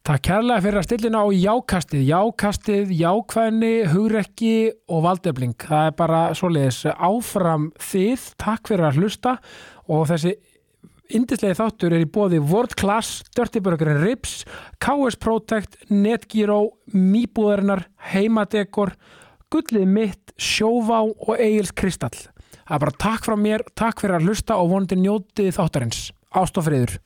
Takk kærlega fyrir að stillina á jákastið, jákastið, jákvæðni, hugrekki og valdefling. Það er bara svoleiðis áfram þið, takk fyrir að hlusta og þessi indislegi þáttur er í bóði World Class, Dirty Burger Rips, KS Protect, Netgyro, Mýbúðarinnar, Heimadekor, Gullið mitt, Sjóvá og Egil's Kristall. Það er bara takk frá mér, takk fyrir að hlusta og vonandi njótið þáttarins. Ástofriður.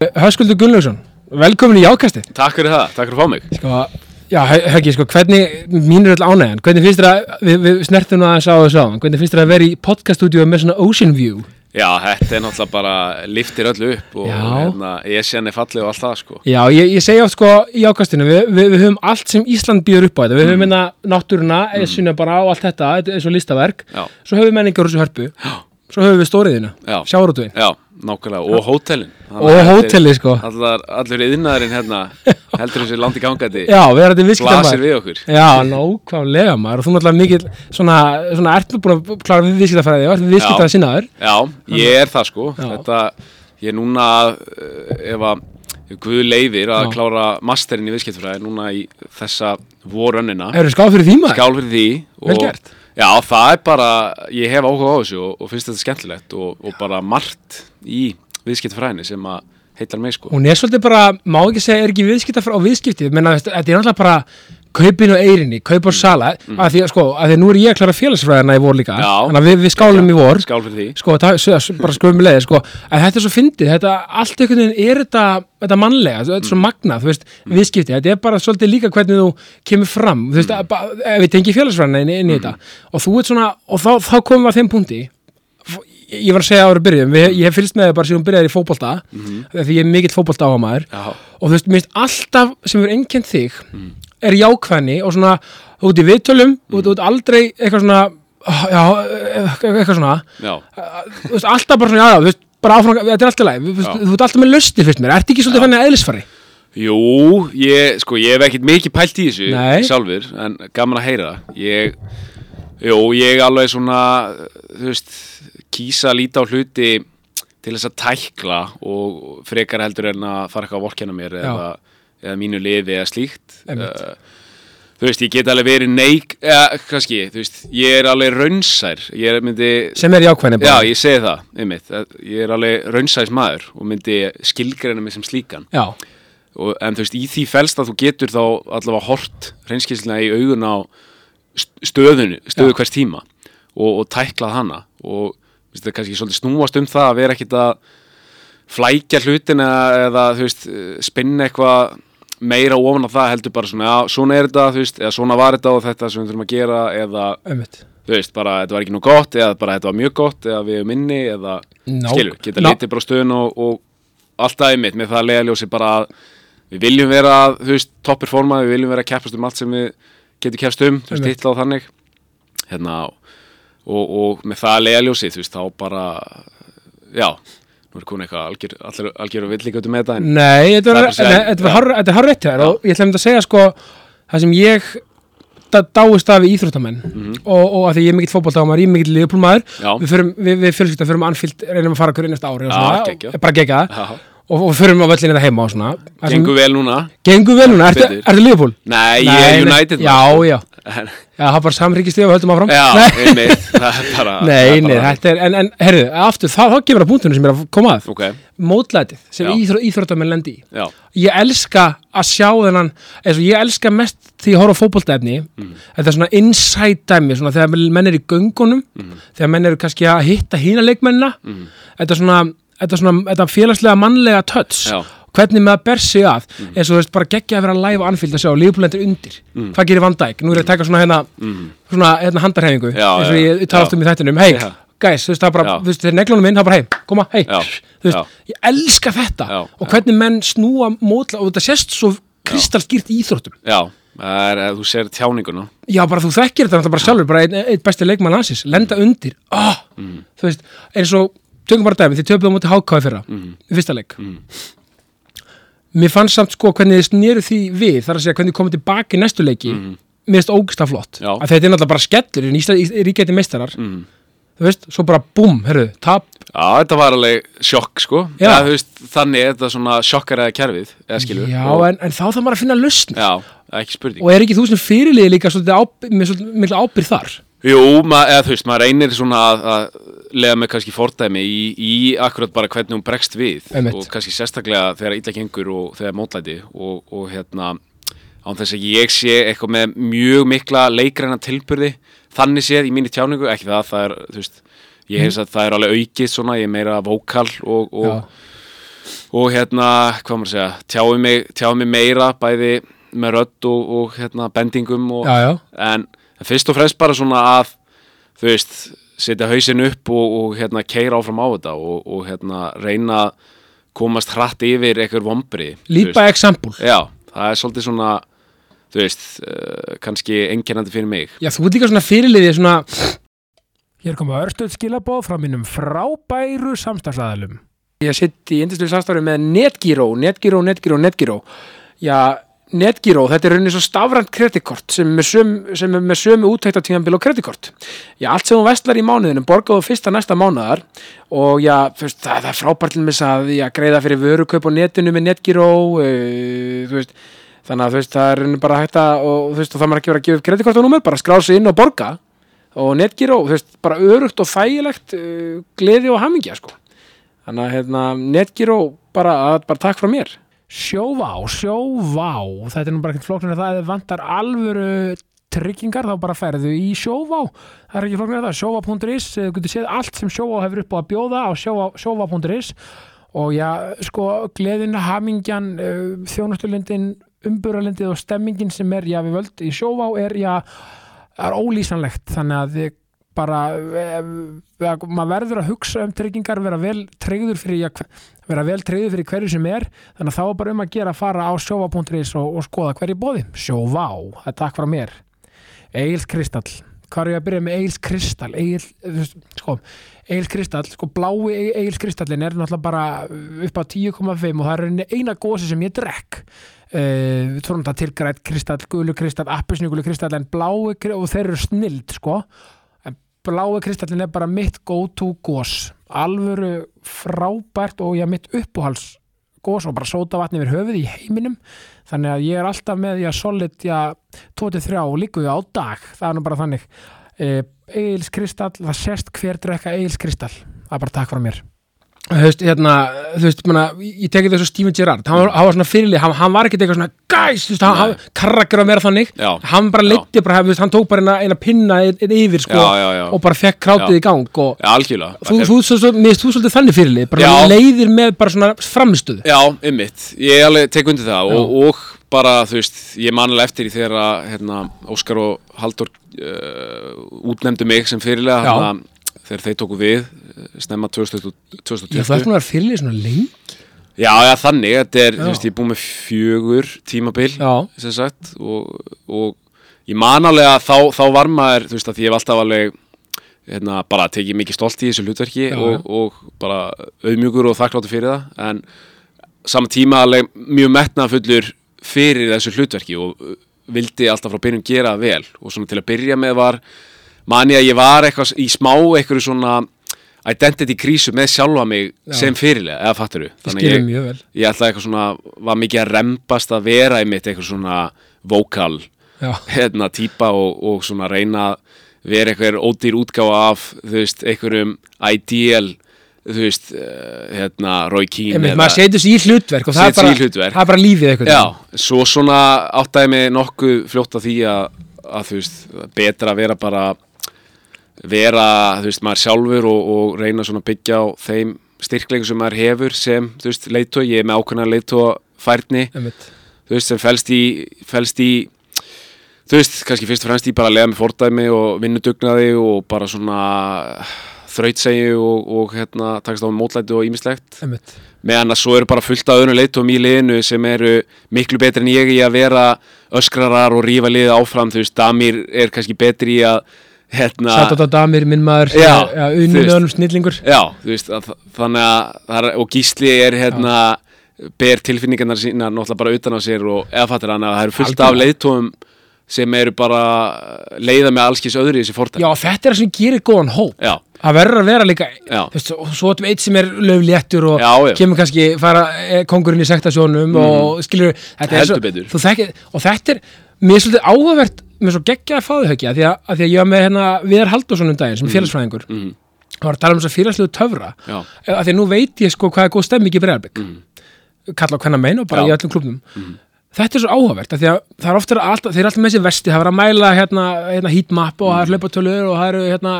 Höskuldur Gunnlaugsson, velkomin í Jákastið. Takk fyrir það, takk fyrir að fá mig. Sko, já, Höggi, sko, hvernig, mín er öll ánægjan, hvernig finnst þér að, við, við snertum að þess á þessu áðan, hvernig finnst þér að vera í podcaststúdíu með svona ocean view? Já, þetta er náttúrulega bara liftir öllu upp og hérna, ég sé henni fallið og allt það sko. Já, ég, ég segja oft sko í ákastinu, við, við, við höfum allt sem Ísland býður upp á þetta, við höfum hérna náttúruna, mm. esuna bara og allt þetta, þetta er svo listaverk, Já, svo höfum við menningar úr þessu hörpu, Já. Svo höfum við stóriðina, já, sjárótvegin já, nákvæmlega og hótelin og hóteli sko. Allar, Allur yðnaðurinn hérna heldur þessi landi gangandi Já, við erum þetta blasir viðskiptamæður. við okkur Já, nákvæmlega maður og þú náttúrulega mikil svona, svona ert nú búin að klára við viðskiptafræði og ert viðskiptað sinnaður. Já, ég er það sko Já. Þetta, ég er núna eh, ef að Guð leifir að Já. klára masterinn í viðskiptfræði núna í þessa vorönnina Eru skáð fyrir því maður? skál fyrir því Vel og-. Já, það er bara, ég hef áhuga á þessu og, og finnst þetta skemmtilegt og, og bara margt í viðskiptfræðinni sem að heitar mig sko. Hún er svolítið bara, má ekki segja, er ekki viðskiptafræði og viðskiptið, menna þetta er náttúrulega bara kaupin og eirinni, kaup og sala að því að sko, að því að nú er ég að klára félagsfræðina í vor líka, þannig að við, við skálum í vor. Skál fyrir því. Sko, það, bara skoðum við leiði sko, en þetta er svo fyndið, þetta, allt einhvern veginn er þetta, þetta mannlega, þetta er svo magnað þú veist, viðskipti, þetta er bara svolítið líka hvernig þú kemur fram, þú veist, mm. ef við tengi félagsfræðina inn, inn í þetta. Og þú ert svona, og þá, þá komum við að þeim punkti. Ég var að segja ára byrjum, við, ég hef fylgst með þér bara síðan byrjaði í fótbolta því ég er mikill fótbolta áhuga maður Já, og þú veist, mér finnst alltaf sem er einkend þig er jákvæðni og svona ert í viðtölum, þú ert aldrei eitthvað svona já, eitthvað svona. Já, þú veist, alltaf bara svona, já, þú veist, bara áfram, þetta er alltaf læg, þú veist, ert alltaf með löstir fyrst mér, ertu ekki svolítið þannig eðlisfari? Jú, ég, sko, ég hef ekkert mikið pælt í þessu Nei. sjálfur, en gaman að heyra það. Ég, jú, ég alveg svona, þú veist, kýsa að líta á hluti til þess að tækla og frekar heldur en að fara eitthvað að vorkenna mér eða, eða mínu liði eða slíkt. Uh, þú veist, ég get alveg verið neik, eða, kannski, þú veist, ég er alveg raunsær, ég er, myndi, sem er jákvæðni já, ég segi það, einmitt, að ég er alveg raunsæs maður og myndi skilgreina mig sem slíkan. Og, en þú veist, í því felst að þú getur þá allavega hort reynskilslega í augun á st- stöðunu, stöðu Já. hvers tíma og, og tæklað hana. Og veist, það er kannski svolítið snúast um það að vera ekkit að flækja hlutin eða, eða þú veist, eh, spinna eitthvað meira ofan á það heldur bara svona, já, svona er þetta, þú veist, eða svona var þetta og þetta sem við þurfum að gera eða ömmit þú veist, bara þetta var ekki nú gott eða bara þetta var mjög gott eða við erum minni eða Ná- skilur, geta ná- litið bara á stöðun og, og alltaf einmitt með það að lega ljósi bara að við viljum vera, þú veist, toppir forma við viljum vera að keppast um allt sem við getum keppast um, þú veist, Einmitt. hitla á þannig hérna og, og með það að lega ljósi, þú veist, þá bara já, nú er komin eitthvað algjör, algjör, algjör og með þetta en Nei, þetta Það var- að nei, þetta var er hár rétt hér og ég ætla að að segja sko það sem ég dáist af í íþróttamenn og, og að því ég er mikill fótboltámar, ég er mikill liðupólmaður. Já. við, við, við fjölskylda förum anfyllt reynum að fara hverju næsta ári og svona, geggjað. og, bara gegja Já. og, og förum á völlinu þetta heima og svona Það gengur vel núna gengur vel núna, ertu, liðupól? Nei, ég er United já, sko. já, það bara samríkistíð og höldum áfram. Já, einmitt, það er bara það Nei, nei, þetta er, en, en herru, aftur, þá, þá kemur að punktunum sem er að koma að. Ok, mótlætið sem íþró, íþróttamenn lendi í. Já, ég elska að sjá þennan eins og ég elska mest því ég horf á fótboltaefni. Þetta er svona inside dæmi svona þegar menn er í göngunum þegar menn eru kannski að hitta hína leikmennina. Þetta er svona, þetta er svona þetta félagslega mannlega touch. Já. Hvernig að ber sig að eins og þú veist bara geggja að vera live anfíld að sjá lífbúlendur undir. Hvað gerir Van Dijk, nú er ég að taka svona hérna svona hérna handarhefingu Já, eins og ég, tala oft um í þættinum. Hei, guys, þú veist það bara, þú veist þeir neglunum inn, það bara hei, koma, hei þú veist, já. ég elska þetta. Já, og hvernig menn snúa mótla og þetta sést svo kristalskýrt í íþróttum. Já, það er, þú sér tjáninguna. Já bara þú þekkir þetta náttúrulega bara sjálfur bara einn ein besti leikmann landsins, lenda undir. Oh, þú veist, eins og tökum bara dæmi, þið töpuðu á móti hákáði fyrra í fyrsta leik mér fannst samt sko hvernig þið sneru því við þar að segja hvernig þið komið tilbaki í næstu leiki Mhm. mér finnst ógsta flott. Já. að þetta er náttúrulega bara skellur í, Ísla- í ríkjæti meistarar. Mm. þú veist, svo bara búm, herru, tap. Já, þetta var alveg sjokk sko. Þú veist, Þannig er þetta svona sjokkar eða kerfið eða skilur. Já, og, en, en þá þarf maður að finna lausn já, ekki spurning. Og er ekki þú sem fyrirliði líka svolítið ábyrð, með svolítið ábyrð þar Jú, ma eða þú veist, maður reynir svona að, að lega með kannski fordæmi í, í akkurat bara hvernig hún bregst við. Einmitt. og kannski sérstaklega þegar illa gengur og þegar mótlæti og, og hérna án þess að ég sé eitthvað með mjög mikla leikræna tilburði þannig séð í mínu tjáningu, ekki það það er, þú veist, ég hef að það er alveg aukið svona, ég er meira vókal og, og, og hérna, hvað maður að segja tjáum mig, tjáum mig meira bæði með rödd og, og hérna, bendingum og, já, já, en, en fyrst og fremst bara svona að þú veist, setja hausin upp og, og hérna keira áfram á þetta og, og hérna reyna að komast hratt yfir einhver vombri by example Já, það er svolítið svona þú veist, uh, kannski einkennandi fyrir mig já, þú ert líka svona fyrirliði svona Hér koma örstöð skilabóð frá mínum frábæru samstagsæðalum. Ég sitt í indislu samstæðu með Netgyro, Netgyro, Netgyro, Netgyro. Já, Netgyro, þetta er rauninni svo stafrænt kreditkort sem er með sömu, með úttæktatíðanbíl og kreditkort. Já, allt sem þú vestlar í mánuðinu borgaðu fyrsta næsta mánuðar og já, fyrst, það, það er frábært til mis að já, greiða fyrir vörukaup á netinu með Netgyro, uh, veist, þannig að veist, það er rauninni bara hægt að, og veist, og það maður ekki verið að gefa upp kreditkortunúmer, bara skrá sig inn og borga og Netgyro, veist, bara örugt og þægilegt uh, gleði og hamingja sko. þannig að hérna, Netgyro bara, bara takk frá mér Sjóvá, sjóvá. Þetta er nú bara ekkert flóknir að það. Vantar alvöru tryggingar þá bara ferðu í sjóvá. Það er ekki flóknir að það, sjóvá.is þú getur séð allt sem sjóvá hefur upp á að bjóða á sjóvá- sjóvá.is og já, sko, gleðin, hamingjan uh, þjónustulindin umburalindið og stemmingin sem er, já, við völd í sjóvá er, já, er ólýsanlegt. Þannig að þið bara eh, eh, maður verður að hugsa um tryggingar vera vel tryggður fyrir ja, vera vel tryggður fyrir hverju sem er þannig að þá er bara um að gera að fara á sjóva.is og, og skoða hverju bóði sjóvá, það er takk frá mér. Egil Kristall. Hvað er ég að byrja með Egil Kristall? Egil, sko, Egil Kristall sko, blái Egil Kristallin er náttúrulega bara upp á 10,5 og það er eina gósi sem ég drekk. Uh, við tórum þetta til grætt kristall, gulu kristall, appisnugulu kristall en blái kri- og þeir eru snild sko. En blái kristallin er bara mitt go to gós alvöru frábært og já mitt uppáhals gós og bara sóta vatni yfir höfuð í heiminum. Þannig að ég er alltaf með já solid já 23 og líku á dag. Það er nú bara þannig. Uh, Egils kristall, það sést hver drekka Egils kristall, það er bara takk frá mér þú veist, hérna, þú veist, manna, ég tekið þessu Steven Gerrard, hann var, hann var svona fyrirlið, hann, hann var ekkert eitthvað svona, gæs, þú veist, hann, hann karrakur að vera þannig, Já. hann bara leiddi bara, þú veist, hann tók bara eina, eina pinna einn ein yfir, sko, Já, já, já. og bara fekk krátið Já. í gang og Já, algjörlega þú, þú, þú, þú, mér, þú svolítið þannig fyrirlið, bara Já. leiðir með bara svona framistuðu. Já, ymmit, ég alveg tek undir það og, og bara, þú veist, ég manlega eftir í þegar að, hérna, Óskar og Haldur uh, útnefndu mig sem fyrirlega Já. hérna, þegar þeir tóku við eh, snemma 2020 Já, þú 2020 ert nú að fyrirlið svona lengi. Já, já, þannig, þetta er, þú veist, ég er búið með fjögur tímabil, sem sagt, og, og ég man alveg að þá, þá var maður, þú veist, að ég hef alltaf alveg, hérna, bara tekið mikið stolt í þessu hlutverki Já, og, og bara auðmjúkur og þakkláttur fyrir það, en saman tíma alveg mjög metnafullur fyrir þessu hlutverki og uh, vildi alltaf frá byrjun gera vel. Og svona til að byrja með var, mani að ég var eitthvað í smá eitthvað svona identity krísu með sjálfa mig Já. sem fyrirlega, eða fattur þú? ég skilur mjög vel. ég ætlaði eitthvað svona, var mikið að rembast að vera einmitt eitthvað svona vokal, hérna, típa og, og svona reyna að vera eitthvað ódýr útgáfa af, þú veist, einhverjum ideal, þú veist, uh, hérna, Roy Keane Einmitt, maður setur sér í hlutverk og það er, bara, í hlutverk. það er bara lífið eitthvað. Já, svo svona áttaði mig nokkuð fljótt að því að, að þú veist, betra að vera bara vera, þú veist, maður sjálfur og, og reyna svona að byggja á þeim styrkleikum sem maður hefur sem, þú veist, leitói, ég er með ákveðna leitóa færni, Einmitt. þú veist, sem felst í, felst í þú veist, kannski fyrst og fremst í bara að lega með fordæmi og vinnudugnaði og bara svona þrautsegi og, og hérna, takast á mótlæti og ímislegt meðan að svo eru bara fullt af öðrum leitum í liðinu sem eru miklu betri en ég í að vera öskrarar og rífa liðið áfram þú veist, Damir er kannski betri í að hérna, Satt á damir, minn maður, Já, já, veist. með honum snillingur. já, þú veist að, þannig að er, og Gísli er hérna ber tilfinningarnar sína náttúrulega bara utan á sér og eða fattir hann að það eru fullt af Algjörlega. leiðtóum sem eru bara leiða með allskis öðru í þessi fórtæk Já, þetta er það sem gerir góðan hóp já, Það verður að vera líka Já. þú veist, og svo erum eitt sem er löfléttur og Já, já. kemur kannski fara eh, kongurinn í sektasjónum og skilur þetta er Heldur svo, betur. þú þekkir, og þetta er mér er svolítið áhugavert er svo geggja að fá þau höggja því því að ég var með hérna Viðar Halldórsson um daginn sem er félagsfræðingur. Mhm, og var að tala um þess að félagslegu töfra. Já, að því að nú veit ég sko hvað er góð stemming í Breiðarbygg kalla á hvenna mein og bara. Já. Í öllum klubnum þetta er svo áhugavert að því að það er ofta þeir eru alltaf með þessi vesti, það er að mæla hérna, hérna heatmap og það er hlaupatölur og það eru hérna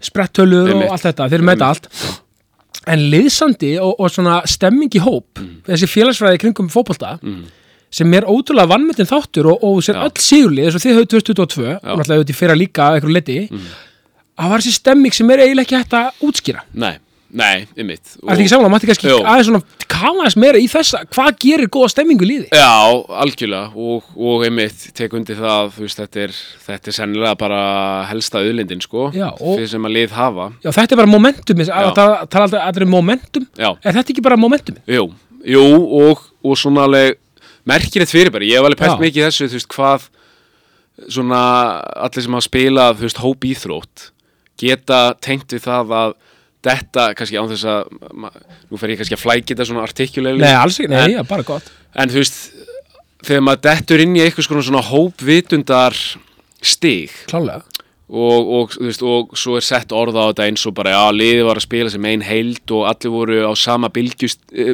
sprettölur og allt þetta, þeir með þetta allt en liðsandi og, og svona stemming í hóp, Mhm. þessi félagsfræði kringum fótbolta sem er ótrúlega vannmyndin þáttur og, og Já. öll sigurlið eins og þið höfðu 2022 og náttúrulega auðvitað í fyrra líka að einhverju leti Mhm. að var þessi stemming sem er eiginlega ekki hægt að útskýra nei, nei, ymmit Það er ekki saman, mætti kannski Jú. aðeins svona aðeins meira í þessa, hvað gerir góða stemmingu í liði? Já, algjörlega og, og einmitt tek undir það veist, þetta er, þetta er sennilega bara helsta auðlindin sko, Já, og- fyrir sem að lið hafa Já, þetta er bara momentum, að tala alltaf allir um momentum, Já, er þetta ekki bara momentum? jú, jú og, og svona alveg merkilegt fyrirbæri, ég hef alveg pælt mikið þessu, þú veist, hvað svona allir sem hafa spilað, þú veist, hóp íþrótt geta tengt við það að þetta, kannski án þess að nú fer ég kannski að flækja þetta svona artikulegli Nei, alls ekki, nei, En- bara gott. En þú veist, þegar maður dettur inn í eitthvað svona, svona hópvitundar stig Klálega og, og, veist, og svo er sett orða á þetta eins og bara, já, liðið var að spila sem ein heild og allir voru á sama bylgju,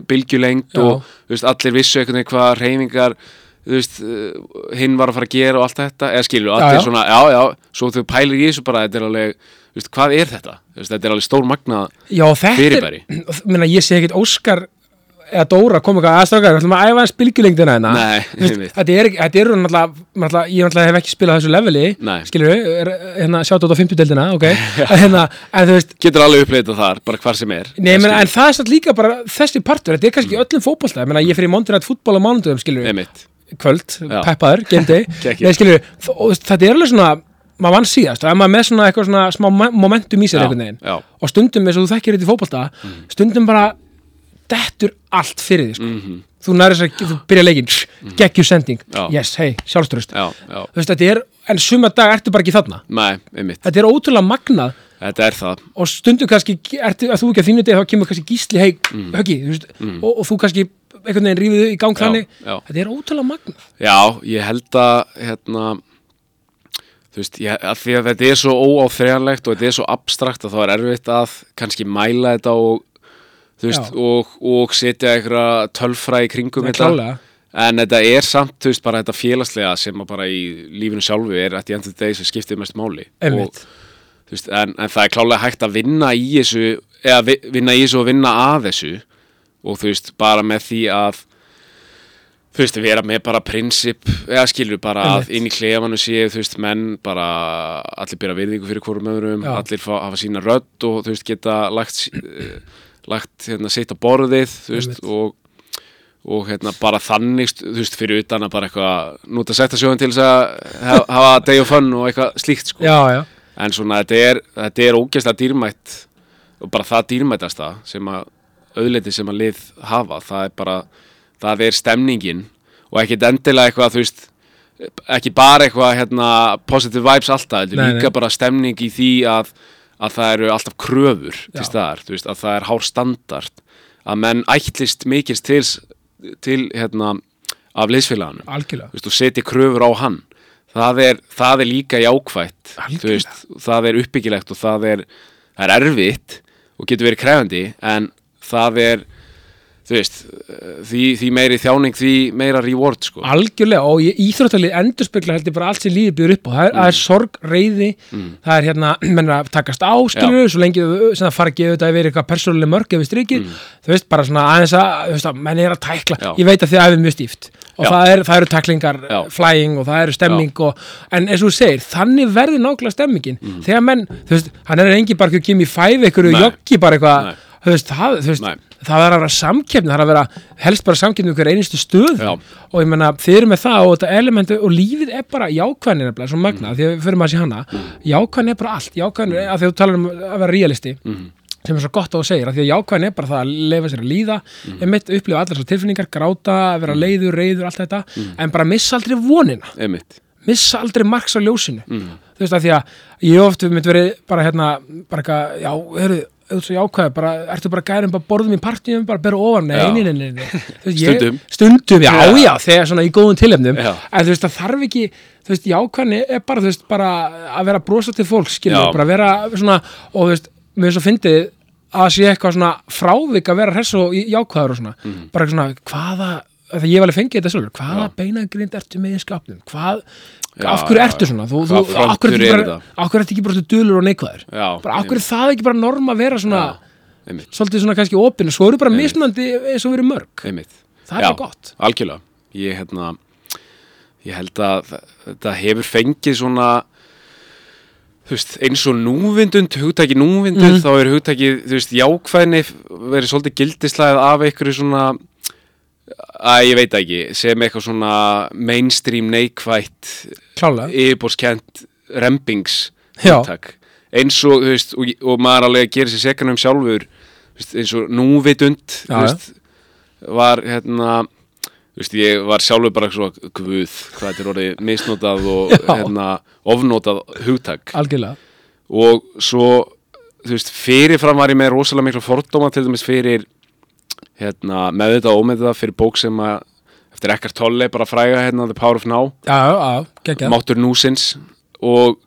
bylgjulengt Já. og veist, allir vissu veginn hvað veist, eh, hinn var að fara að gera og allt þetta, eða skilur, Já, allir já. svona, já, já, svo þú pælir í þessu bara, þetta er alveg, veist, hvað er þetta? Þetta er alveg stór magna Já, þetta Fyrirbæri. er, minna, ég sé ekkit Óskar eða Dóra kom eitthvað aðstrákar, við ætlum að æfa hans bylgjulengdina hérna. Þetta er, þetta eru náttúrulega, ég náttúrulega hef ekki spilað þessu leveli, Nei. skilur við, hérna sjátt át á 50 deildina, ok, hérna, en þú veist, getur alveg uppleitað þar, bara hvar sem er. Nei, Það menn, en það er satt líka bara þessi partur, þetta er kannski mm. öllum fótbolta. Ég, meina, ég fyrir Montinat fútból á mánudum skilur við, kvöld, Já. peppaður, gemdi skilur við, þetta er alveg svona maður vann síðast, og ef maður er með svona eitthvað svona smá mo- momentum í sér Já, einhvern veginn. já. og stundum eins og þú þekkir þetta í fótbolta stundum bara dettur allt fyrir því, sko. Þú næri þess að þú byrja leikinn, geggjur sending. Mhm. Já. yes, hei, sjálfströst Já, já, þú veist, þetta er, en suma dag ertu bara ekki þarna. Nei, þetta er ótrúlega magnað. Þetta er það. Og stundum kannski ertu, að þú ekki að þínu degi þá kemur kannski gísli hei, höggi, þú veist, og, og þú kannski einhvern veginn rífið í gang Mm. Já, þannig. já. þetta er ótrúlega magna Já, ég held að hérna þú veist, ég, að því að þetta er svo óáþrejanlegt og þetta er svo abstrakt að þá er erfitt að kannski mæla þetta og veist, og, og setja einhverja tölfra í kringum þetta. en þetta er samt, þú veist, bara þetta félagslega sem að bara í lífinu sjálfu er að í endur degi sem skiptir mest máli. Og, veist, en, en það er klálega hægt að vinna í þessu eða vi- vinna í þessu og vinna að þessu. Og þú veist, bara með því að þú veist, vera með bara prinsip, eða skilur bara að Einmitt. inn í klefanu séu, þú veist, menn bara allir byrja virðingu fyrir hvorum öðrum Já. allir fá, hafa sína rödd og þú veist, geta lagt, uh, lagt hérna, sitt á borðið, veist, og og hérna bara þannig, veist, fyrir utan að bara eitthvað, núta setja sjóðan til þess að hafa, hafa day of fun og eitthvað slíkt, sko. Já, já, en svona þetta er, þetta er ógeðslega dýrmætt og bara það dýrmætasta sem að auðleiti sem að lið hafa það er bara, það er stemningin og ekkit endilega eitthvað þú veist, ekki bara eitthvað hérna, positive vibes alltaf, þetta er líka nei. bara stemning í því að, að það eru alltaf kröfur til staðar, veist, að það er hár standard að menn ætlist mikils til, til hérna, af veist, og setja kröfur á hann. Það er, það er líka Algjörlega. veist, það er uppbyggilegt og það er, það er erfitt og getur verið krefandi en það er þú veist, því, því meiri þjáning því meira reward sko. Algjörlega og íþróttalið endurspegla heldur bara allt sem lífið býður upp á. Það er, það er sorg, reyði það er hérna, menn að takast á skilur, svo lengi það fara ekki auðvitað yfir eitthvað persónuleg mörg ef við strikið þú veist, bara svona aðeins að, þú veist, að menn er að tækla, Já. ég veit að þið æfið mjög stíft og það, er, það eru taklingar Já. flying og það eru stemming og, en eins og þú segir, þannig verður nákvæmlega stemmingin. Þegar menn, þú veist, hann er þú veist, það, þú veist það verður að vera samkeppni, það er að vera helst bara samkeppni um hver einustu stöð Já. og ég menna, þið eru með það og þetta elementu og lífið er bara jákvæðin er bara svo magna, því að við maður að sé hana. Jákvæðin er bara allt, jákvæðin er að því að þú talar um að vera realisti sem er svo gott á að segja, því að jákvæðin er bara það að leifa sér að líða, mm. einmitt upplifa allar svo tilfinningar, gráta, vera leiður, reyður allt þetta, en bara missa aldrei vonina. Einmitt. Missa aldrei marks á ljósinu. Mm. þú veist að því að ég ofta mynd verið bara hérna, bara eitthvað, já, auðvitað svo jákvæð, bara, ertu bara gærum bara borðum í partíum, bara bera ofan, nei, nei, nei, nei, nei. Stundum. stundum, já, Já. já, þegar svona í góðum tilefnum Já. en þú veist, það þarf ekki þú veist, jákvæðni er bara, þú veist, bara að vera brosa til fólk, skilur, Já. bara vera svona, og þú veist, mér er svo fyndið að sé eitthvað svona frávik að vera hress og jákvæður og svona bara svona, hvaða, þegar ég var alveg fengið þetta sjálfur, hvaða beinagrind ertu með í skapnum, hvað Já, af hverju ertu svona? Þú, þú, af hverju ertu ekki bara svona dulur og neikvæður? Bara af hverju er það ekki bara norm að vera svona Já, svolítið svona kannski opinn svo eru bara Einmitt. mismunandi eins og verið mörg. Einmitt. Það er Já, gott. algjörlega. Ég, hérna, ég held að þetta hefur fengið svona veist, eins og núvindund hugtæki núvindund, Mhm. þá er hugtæki þú veist, jákvæðni verið svolítið gildislæð af einhverju svona að ég veit ekki, sem eitthvað svona mainstream neikvætt klálega yfirbórskent rempings eins og, þú veist, og, og maður alveg gerir sér sekan um sjálfur veist, eins og núvitund veist, var hérna þú veist, ég var sjálfur bara svo guð, hvað þetta er orðið misnotað og hérna ofnotað hugtak. Algjörlega. Og svo þú veist, fyrirfram var ég með rosalega mikla fordóma til dæmis fyrir hérna, með þetta og ómeð þetta fyrir bók sem að eftir Eckart Tolle bara fræga hérna The Power of Now. Já, já, Máttur núsins. Og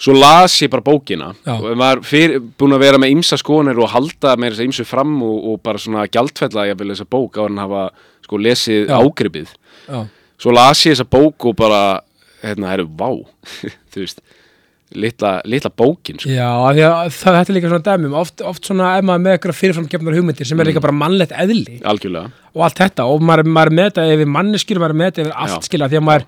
svo las ég bara bókina. Já. og var fyrir, búin að vera með ymsa skoðanir og halda með þess að ymsu fram og, og bara svona gjaldfella ég vil þessa bók á hann hafa sko lesið ágripið. Svo las ég þessa bók og bara hérna, herru, vá. Þú veist, litla, litla bókin sko. já það, þetta er líka svona dæmum oft, oft svona ef maður með eitthvað fyrirframgefnar hugmyndir sem er Mm. líka bara mannlegt eðli algjörlega, og allt þetta og maður, maður með þetta yfir manneskjur maður með þetta yfir allt skilja því að maður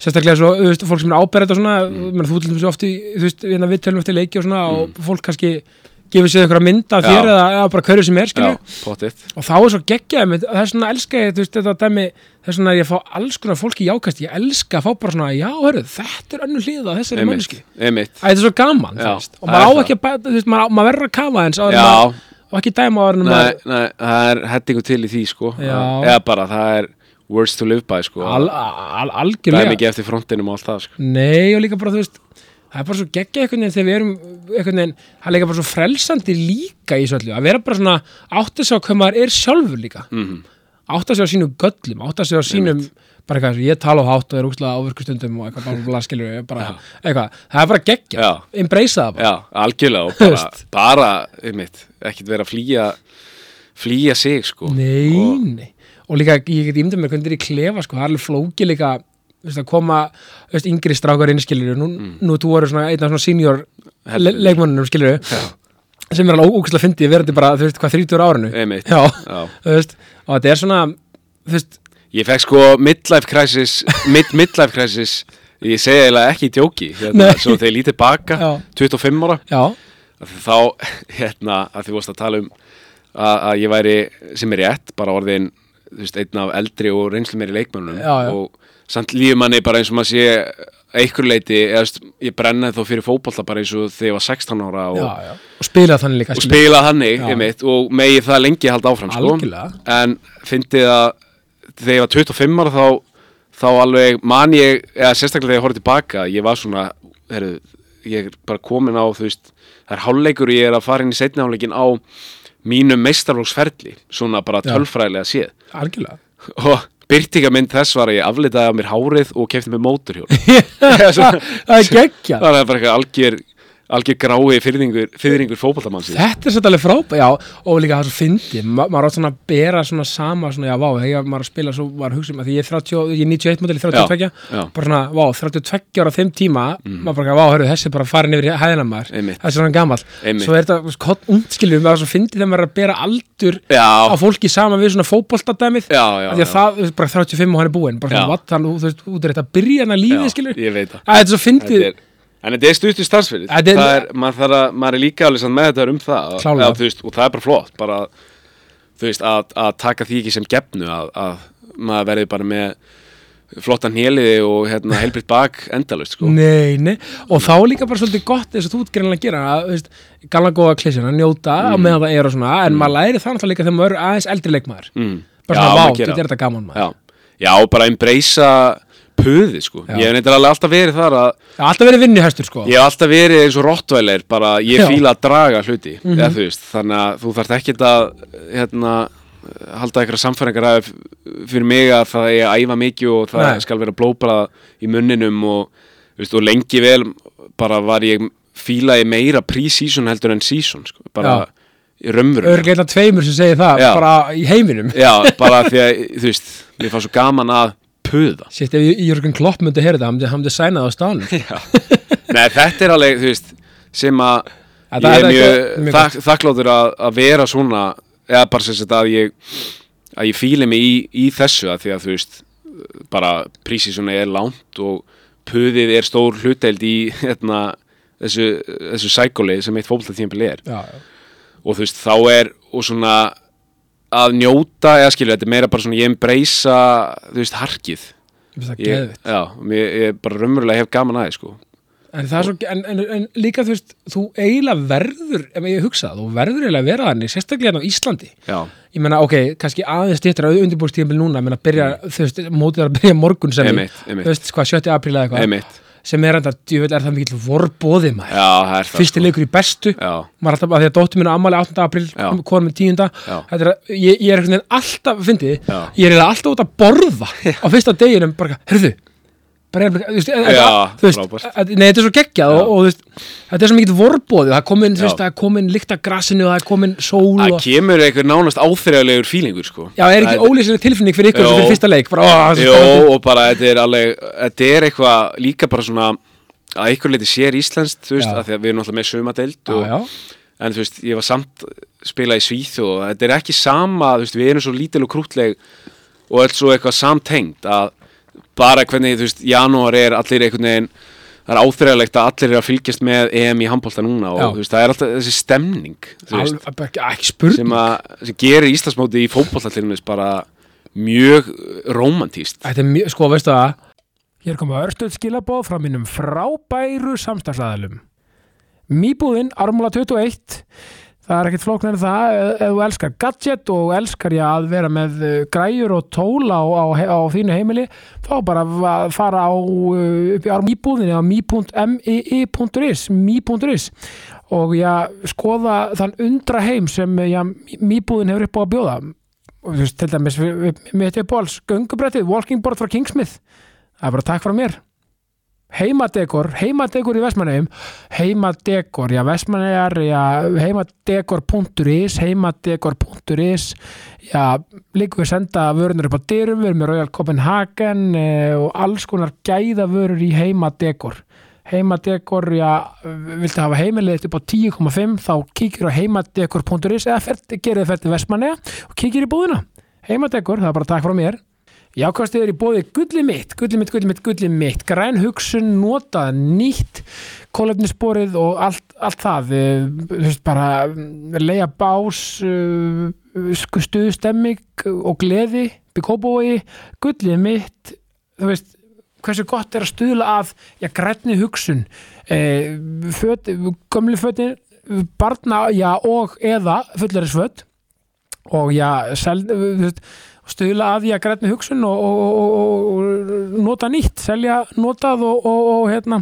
sérstaklega svo, þú veist, fólk sem er áberið og svona, Mm. mm. þú til dæmis oft í, þú veist, við tölum eftir leiki og svona og fólk kannski gefur sér einhverja mynd af þér eða, eða bara hverju sem er pottitt og þá er svo geggjaði með, það er svona elska ég, þú veist, þetta dæmi, það er svona að ég fá alls konar fólki jákast, ég elska að fá bara svona já, hörru, þetta er önnur hlið að þessari Æ, þetta er svo gaman, þú Já, veist, og maður á ekki að, þú veist, maður, á- maður verður að kafa eins maður, og ekki dæma áður en nei, nei, það er hettingu til í því sko. Já. eða bara, það er words to live by sko. Al, al, er algjörlega mikið eftir frontinum og allt það sko. Nei, og líka bara, þú veist það er bara svo geggja einhvern veginn þegar við erum einhvern veginn, það er líka bara svo frelsandi líka í svolítið, að vera bara svona átt að sjá hvað maður er sjálfur líka. Mm átt að sjá sínum göllum, átt að sjá sínum bara eitthvað, ég tala á hátt og er úkslega áverkustundum og eitthvað, bara, skilur bara, eitthvað, það er bara geggja, embracea það bara. Já, algjörlega og bara, bara einmitt, ekkert vera að flýja flýja sig sko. Nei, og, nei, og líka ég get ímyndað mér hvernig þetta er í klefa, sko, það er alveg flóki líka veist, að koma, þú veist, yngri strákar inn skilur, nú, nú þú voru svona einn af svona senior le leikmannunum skilur sem er alveg ógæslega fyndið verandi bara, þú veist, hvað 30 árinu. Einmitt. Já, Já. þú veist, og þetta er svona þú Ég fekk sko midlife crisis mid, midlife crisis ég segi eiginlega ekki í djóki hérna, svo þegar ég lítið baka Já. 25 ára þá, hérna, að því vorst að tala um að, að ég væri sem er rétt, bara orðin þú veist, einn af eldri og reynslu meiri já. og samt lífum manni bara eins og maður sé einhver leiti, ég brennaði þó fyrir fótbolta bara eins og þegar ég var 16 ára og, já, já, og spila þannig líka og skilur. spila þannig, Já. einmitt, og megi það lengi halda áfram, sko Algjörlega. en fyndið að þegar ég var 25 ára þá, þá alveg man ég, eða sérstaklega þegar ég horfði tilbaka ég var svona, heru, ég er bara komin á, þú veist, það er hálfleikur og ég er að fara inn í setni hálfleikin á mínum meistarlóksferli svona bara tölfræðilega séð algjörlega og byrtingamynd þess var að ég aflitaði af mér hárið og kefti mér móturhjól það er geggja það er bara eitthvað algjör algjör grái fyrðingur, fyrðingur fótballtamannsins Þetta er svolítið alveg frábæð, já, og líka það er svo fyndi, Ma, maður átt svona að bera svona sama, svona, já, vá, þegar maður að spila svo var hugsa um að því ég er 30, ég er 91 model 32, Já, já. bara svona, vá, 32 ára þeim tíma, maður bara, vá, hörru, þessi er bara farin yfir hæðina maður, þessi er svona Einmitt. svo er þetta, veist, kott ungskilur, maður svo fyndi þegar maður er að bera aldur já, á fólki saman við svona af því að það, þú veist, bara 35 og hann er búinn, bara Já. svona, vat, hann, þú veist, út er þetta að byrja hann að lífið, Já, skilur, ég veit það að þetta er svo fyndið, Þetta er- En þetta er er- það er, maður, að, maður er líka alveg með þetta um það að- að, þú veist, og það er bara flott bara, veist, að, að taka því ekki sem gefnu að, að maður verði bara með flottan héliði og hérna helbritt bak endalust sko. Nei, nei, og þá líka bara svolítið gott eins og þú ert greinlega að gera að, gamla góða klísjuna, njóta Mm. á meðan það er og svona, en maður læri það náttúrulega líka þegar maður er aðeins eldri leikmaður mm. bara svona, vá, þetta er þetta gaman maður Já, já bara embracea puði sko. Já. ég hef neitt alveg alltaf verið þar að alltaf verið vinni hæstur, sko ég hef alltaf verið eins og rottvælir bara ég Já. Mhm. fíla að draga hluti eða, þú veist, þannig að þú þarft ekkert að hérna, halda eitthvað samfæringar að fyrir mig að það er að æfa mikið og það Nei. skal vera blóbra í munninum og, veist, og lengi vel bara var ég fílaði meira pre-season heldur en season sko. bara í raunverulega Örgleila tveimur sem segir það, Já. bara í heiminum Já, bara því að, þú veist, mér fannst svo gaman að puða. Sitt, ef Jörgen Klopp myndi heyra þetta, hann myndi- hann myndi sænað á staðan Nei, þetta er alveg, þú veist, sem að Þetta ég er mjög, þak, þakkláttur að, að vera svona, eða bara sem sagt að ég, að ég fíli mig í, í þessu að því að, þú veist, bara prísi svona er langt og puðið er stór hluteld í, hérna, þessu, þessu sækóli sem eitt fólklæðtímpil er. Já, já og þú veist, þá er og svona að njóta, eða skilur, þetta er meira bara svona ég embracea, þú veist, harkið ég, já, mér, ég bara raunverulega hef gaman aðeins sko. En það er svo, en, en, en líka þú veist, þú eiginlega verður, ef ég hugsa þú verður eiginlega að vera þannig, sérstaklega hérna á Íslandi. já, Ég meina, ok, kannski aðeins stýttra undirbúrstíðanbíl núna, ég meina, byrja, þú veist, mótið er að byrja morgun sem, þú veist, hvað, 7. apríl eða eitthvað, sem er enda, djúvel, er það mikill vorbóði maður. já, það er það Fyrsti leikur í bestu, já, maður alltaf, að því að dóttir minna ammali 8. apríl, Já. konum með 10. Já. Þetta er, ég, ég er alltaf, fyndið, ég er alltaf út að borða á fyrsta deginum, bara, herðu, bara, þú veist, þetta- þú veist, að- nei, þetta er svo geggjað og, og veist, þetta er svo mikill vorbóði, það er komin, komin lykt af grassinu og það er komin sól það og, kemur einhver nánast áþreiðalegur fílingur sko. já, er ekki Það ólýsileg tilfinning fyrir ykkur sem fyrir fyrsta leik, bara, ó, Jó, spennandi. og bara þetta er alveg þetta er eitthvað líka bara svona að einhver leiti sér íslenskt þú veist, að því að við erum alltaf með og, já, en þú veist, ég var samt spilað í Svíþjóð og þetta er ekki sama þú veist, við erum svo lítil og krútleg og öll svo eitthvað samtengt að bara hvernig, þú veist, janúar er allir einhvern veginn, það er áþreiðalegt að allir er að fylgjast með EM í handbólta núna og Já. þú veist, það er alltaf þessi stemning þú veist, Al- bara ekki- ekki spurning. sem, að, sem gerir Íslandsmóti í dæmis bara mjög romantíst Þetta er mjög, sko, veistu það? Hér koma örstuð skilabóð frá mínum frábæru samstagsæðalum Mýbúðin, Ármúla 21 Það er ekkert flóknar en það ef þú elskar gadget og elskar ég að vera með uh, græjur og tól á, á, á þínu heimili þá bara fara á uh, upp í Ármúbúðinni á mi.mii.is mi.is og já, skoða þann undra heim sem já, Mýbúðin hefur upp á að bjóða. Og til dæmis þetta er bóls göngubrettið, walking board frá Kingsmith. Það er bara takk frá mér heimadekor, heimadekor í Vestmannegjum heimadekor, já Vestmannegar já, heimadekor.is heimadekor.is já, líka við senda vörunar upp á dyrum, við erum með Royal Copenhagen eh, og alls konar gæða vörur í heimadekor. Heimadekor, já, viltu hafa heimilið upp á 10,5 þá kíkir á heimadekor.is eða fer, gerir þið fætti Vestmanneja og kíkir í búðina. Heimadekor, það er bara takk frá mér Jákvæmstið er í bóði gulli mitt, gulli mitt, gulli mitt, gulli mitt, græn hugsun, notað, nýtt, kólefnisborið og allt, allt það, eh, þú veist bara mm, leia bás, uh, stuðstemming og gleði, byggkópói, gulli mitt, þú veist, hversu gott er að stuðla að, já, grænni hugsun, eh, föt, gömli fötin, barna, já, og eða fullarisföt og já, sel, þú veist, stuðla að því að grænni hugsun og, og, og, og, og nota nýtt, selja notað og, og, og hérna,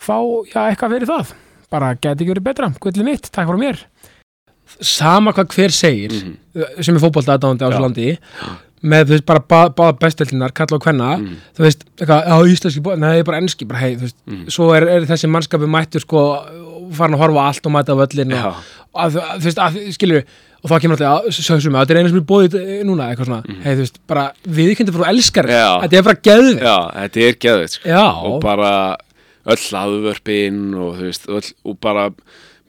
fá já, eitthvað fyrir það. Bara geti ekki verið betra, gullið mitt, takk fyrir mér. Sama hvað hver segir, sem er fótbolta aðdáðandi á þessu landi, með þú veist bara bá, báða besteldinar, kalla og kvenna, þú veist, eitthvað, já, íslenski bóð, nei, bara enski, bara hei, þú veist, svo er, er þessi mannskapi mættur sko, farin að horfa allt og mæta völlin og, að, að, þú veist, að, skilur og þá kemur alltaf, sögsum, þetta er einu sem er bóðið núna, eitthvað svona, hei, þú veist, bara viðkynndi frá elskar, þetta er bara geðvið Já, þetta er geðveit sko. Og bara öll aðvörpin og þú veist, öll, og bara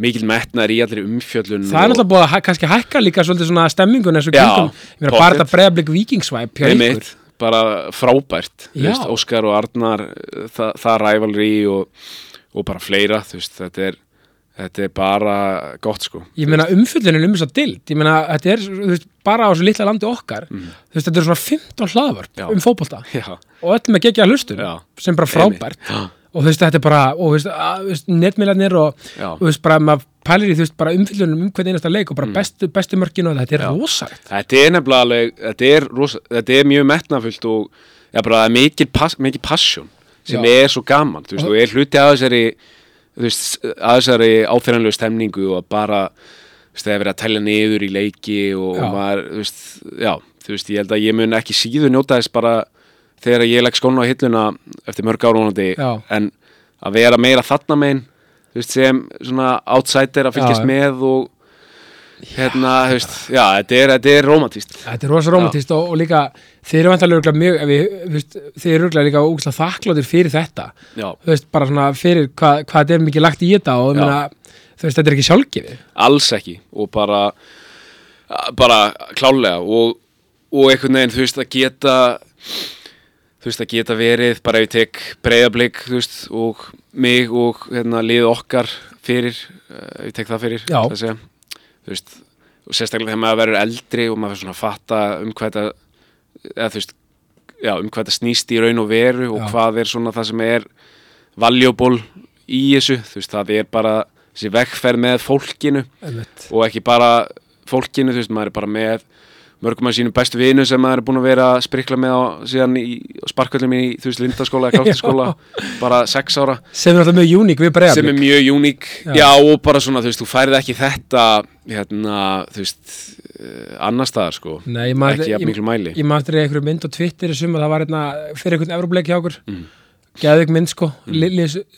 mikil metnar í allir umfjöllun það er náttúrulega búið að kannski hækka líka svolítið svona stemmingun eins og kringum, ég meina bara þetta bregðarblik vikingsvæp hjá ykkur, bara frábært þú veist, Óskar og Arnar það, það rævalri og, og bara fleira þú veist, þetta er þetta er bara gott sko Ég meina umfyllunin um þess að dild Ég meina þetta er veist, bara á þessu litla landi okkar þú veist, þetta er svona 15 hlaðvörp Mhm. Já. um fótbolta já, og öll með gegja hlustun Já. sem bara frábært já, og veist, þetta er bara og netmiðlarnir og veist, bara maður pælir í umfyllunum um hvern einasta leik og bara bestu, bestu mörkin og þetta er Mm. Já. rosalegt þetta er nefnilega alveg þetta er, rosa, þetta er mjög metnafullt og já, bara mikið, pass, mikið passion sem Já. er svo gaman veist, og er hluti að þessari þú veist, að þessari áþyrjanlegu stemningu og bara það er verið að tælja niður í leiki og, og maður, þú veist, já þú veist, ég held að ég mun ekki síður njóta þess bara þegar ég legg skóna á hilluna eftir mörg árunandi Já. en að vera meira þarna megin þú veist, sem svona outsider að fylgjast Já. með og hérna, þú veist, já, þetta er, er romantíst Þetta er rosa romantist og, og líka þeir eru vantarlega mjög þeir eru líka ógæslega þakkláttir fyrir þetta. Já, þú veist, bara svona fyrir hvað, hvað þetta er mikið lagt í þetta og meina, þú veist, þetta er ekki sjálfgefið. Alls ekki. Og bara bara klálega og, og einhvern veginn, þú veist, að geta þú veist, að geta verið bara ef ég tek breyðablík þú veist, og mig og hérna, lið okkar fyrir uh, ef ég tek það fyrir það að segja. Þú veist, og sérstaklega þegar maður verður eldri og maður fyrir svona að fatta um hvað þetta eða þú veist, já, um hvað þetta snýst í raun og veru og Já. hvað er svona það sem er valuable í þessu, þú veist, það er bara þessi vegferð með fólkinu Einmitt. og ekki bara fólkinu, þú veist, maður er bara með mörgum af sínum bestu vinu sem maður er búin að vera að sprikla með á síðan í sparkvöldum í, þú veist, lindaskóla eða káttiskóla bara sex ára, sem er alltaf mjög uník við sem er mjög uník Já. já. og bara svona, þú veist, þú færið ekki þetta hérna, þú veist uh, annar staðar, sko. Nei, man- ekki jafn miklu mæli. ég maður eftir einhverju mynd á Twitter suma það var hérna fyrir einhvern Evrópuleik hjá okkur. Mm. geðveik mynd sko, mm.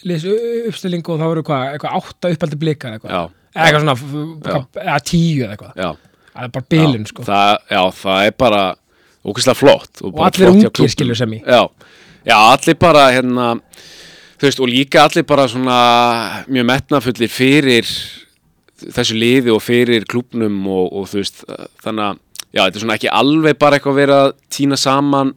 lis uppstilling og það voru eitthvað, eitthvað átta uppaldi blikar eitthvað, eitthvað svona tíu eitthvað, það er bara bilun já, sko. það, já, það er bara ógeðslega flott og bara allir ungir skilur sem í já, já, allir bara hérna, þú veist, og líka allir bara svona mjög metnafullir fyrir þessu liði og fyrir klúbnum og, og þú veist, þannig að já, þetta er svona ekki alveg bara eitthvað að vera að týna saman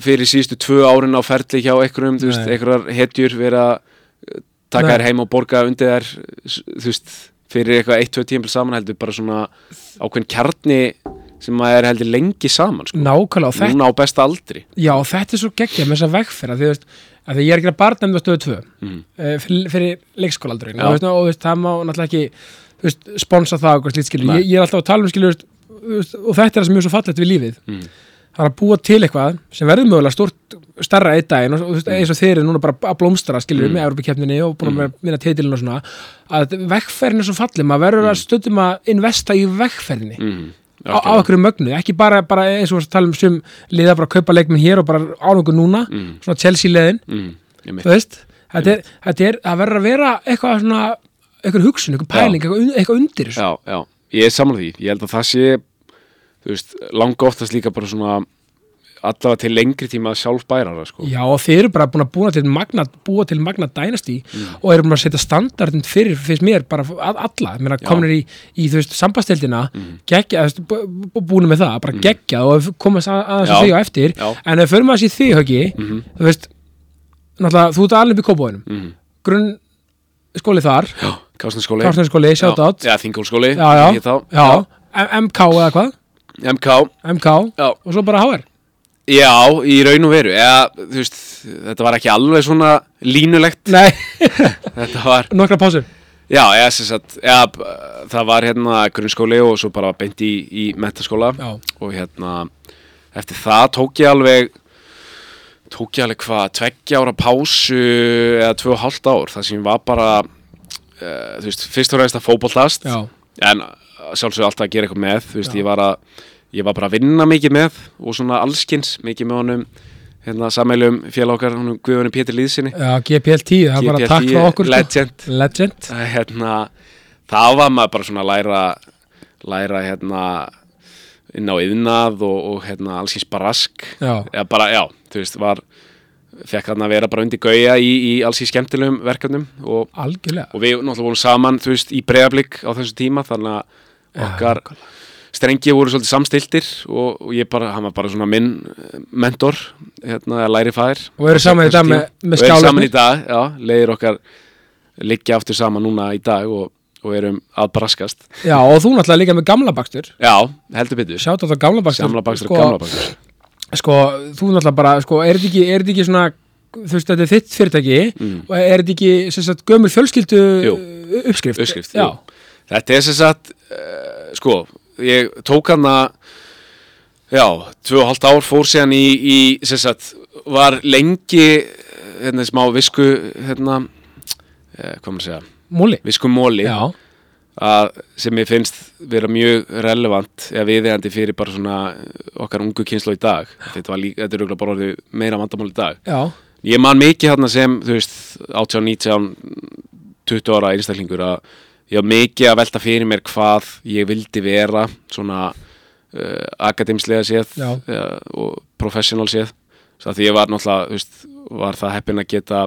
fyrir síðustu tvö árin á ferli hjá einhverjum, þú veist, einhverjar hetjur vera að taka Nei. þær heim og borga undir þær, s- þú veist fyrir eitthvað eitt, tvö tímpil saman heldur bara svona ákveðin kjarni sem maður er heldur lengi saman sko. nákvæmlega þetta, núna á besta aldri já, þetta er svo geggjað með þessa vegferða því veist, að því ég er ekki að barnefnda stöðu 2 mm. uh, fyrir, fyrir leikskólaaldurinn og, og veist, það má náttúrulega ekki veist, sponsa það og hvað slít skilur Nei. ég, ég er alltaf að tala um skilur og þetta er það sem er svo fallegt við lífið Mm. Það er að búa til eitthvað sem verður mögulega stort starra einn daginn og, og eins og þeir eru núna bara að blómstra skilur Mm. með Európa-keppninni og búin að mm. vinna titilin og svona að vegferðin er svo fallið maður verður að stundum að investa í vegferðinni Mm. á, á okkur mögnu, ekki bara, bara eins og við tala um sum liða bara að kaupa leikminn hér og bara ánungu núna, Mm. svona Chelsea leðin Mm. Þú veist, þetta er, þetta er að verður að vera eitthvað svona eitthvað hugsun, eitthvað pæling, eitthvað, un- eitthvað undir. Já, já, ég er saman því Ég held að það sé, þú veist, langa oftast líka bara svona allavega til lengri tíma sjálf bærara sko. Já, og þeir eru bara búin að búa til Magna, búa til Magna Dynasty Mm. og eru búin að setja standardin fyrir, finnst mér, bara að alla, mér komin í, í, þú veist, sambastildina, Mm. bú- búin með það, bara geggja og við komast að, aðeins að því á eftir, Já. en ef förum að sé því, höggi, Mhm. þú veist, náttúrulega, þú ert alveg í kópóinum, mm. grunn skóli þar, Kásnarskóli Kárstæðinskóli, sjátt átt, Þingólskóli ég þá. MK eða hvað, MK, MK, já. Og svo bara HR. Já, í raun og veru. Eða, þú veist, þetta var ekki alveg svona línulegt. Nei, Þetta var, nokkra pásur. já, sem sagt, b- það var hérna grunnskóli og svo bara beint í, í mentaskóla Já, og hérna eftir það tók ég alveg tók ég alveg hvað tveggja ára pásu eða tvö og hálft ár. Það sem var bara uh, þú veist, fyrst og reynst að fótbollast já, en sjálfsög alltaf að gera eitthvað með þú veist, Já. ég var að ég var bara að vinna mikið með og svona allskins mikið með honum hérna sammeilum félag okkar honum Guðunum Pétur Lýðsinni já, GPL 10, það er bara takk frá okkur. sko. legend Legend. Hérna, þá var maður bara svona að læra læra hérna inn á yðnað og, og hérna allskins barask Já, bara, já, þú veist, var fekk hann að vera bara undir gauja í, í allskins skemmtilegum verkefnum og, og við náttúrulega vorum saman, þú veist, í breyðablík á þessu tíma, þannig að okkar strengi voru svolítið samstiltir og, og ég bara, hann var bara svona minn eh, mentor, hérna, læri fæðir Og eru saman í dag með, með og erum saman í dag, já, leiðir okkar liggja aftur saman núna í dag og, og erum að braskast. Já, og þú náttúrulega líka með gamla bakstur. Já, heldur betur. Sjátt á það gamla bakstur. Gamla bakstur sko, gamla bakstur. Sko, þú náttúrulega bara, sko, er þetta ekki, er þetta ekki svona, þú veist, þetta er þitt fyrirtæki Mm. og er þetta ekki, sem sagt, gömur fjölskyldu Jú. uppskrift? Uppskrift. Þetta er sem sagt uh, sko, ég tók hann að já, tvö og hálft ár fór síðan í, í sem sagt, var lengi eh, hérna smá visku hérna, uh, hvað maður segja? Múli. visku móli. Já, að, sem ég finnst vera mjög relevant eða viðeigandi fyrir bara svona okkar ungu kynslu í dag. Þetta, var líka, þetta er auðvitað bara orðið meira vandamál í dag. Já, ég man mikið hérna sem þú veist 18, 19, 20 ára einstaklingur að ég var mikið að velta fyrir mér hvað ég vildi vera svona uh, akademslega séð uh, og professional séð. Svo að því ég var náttúrulega veist, var það heppin að geta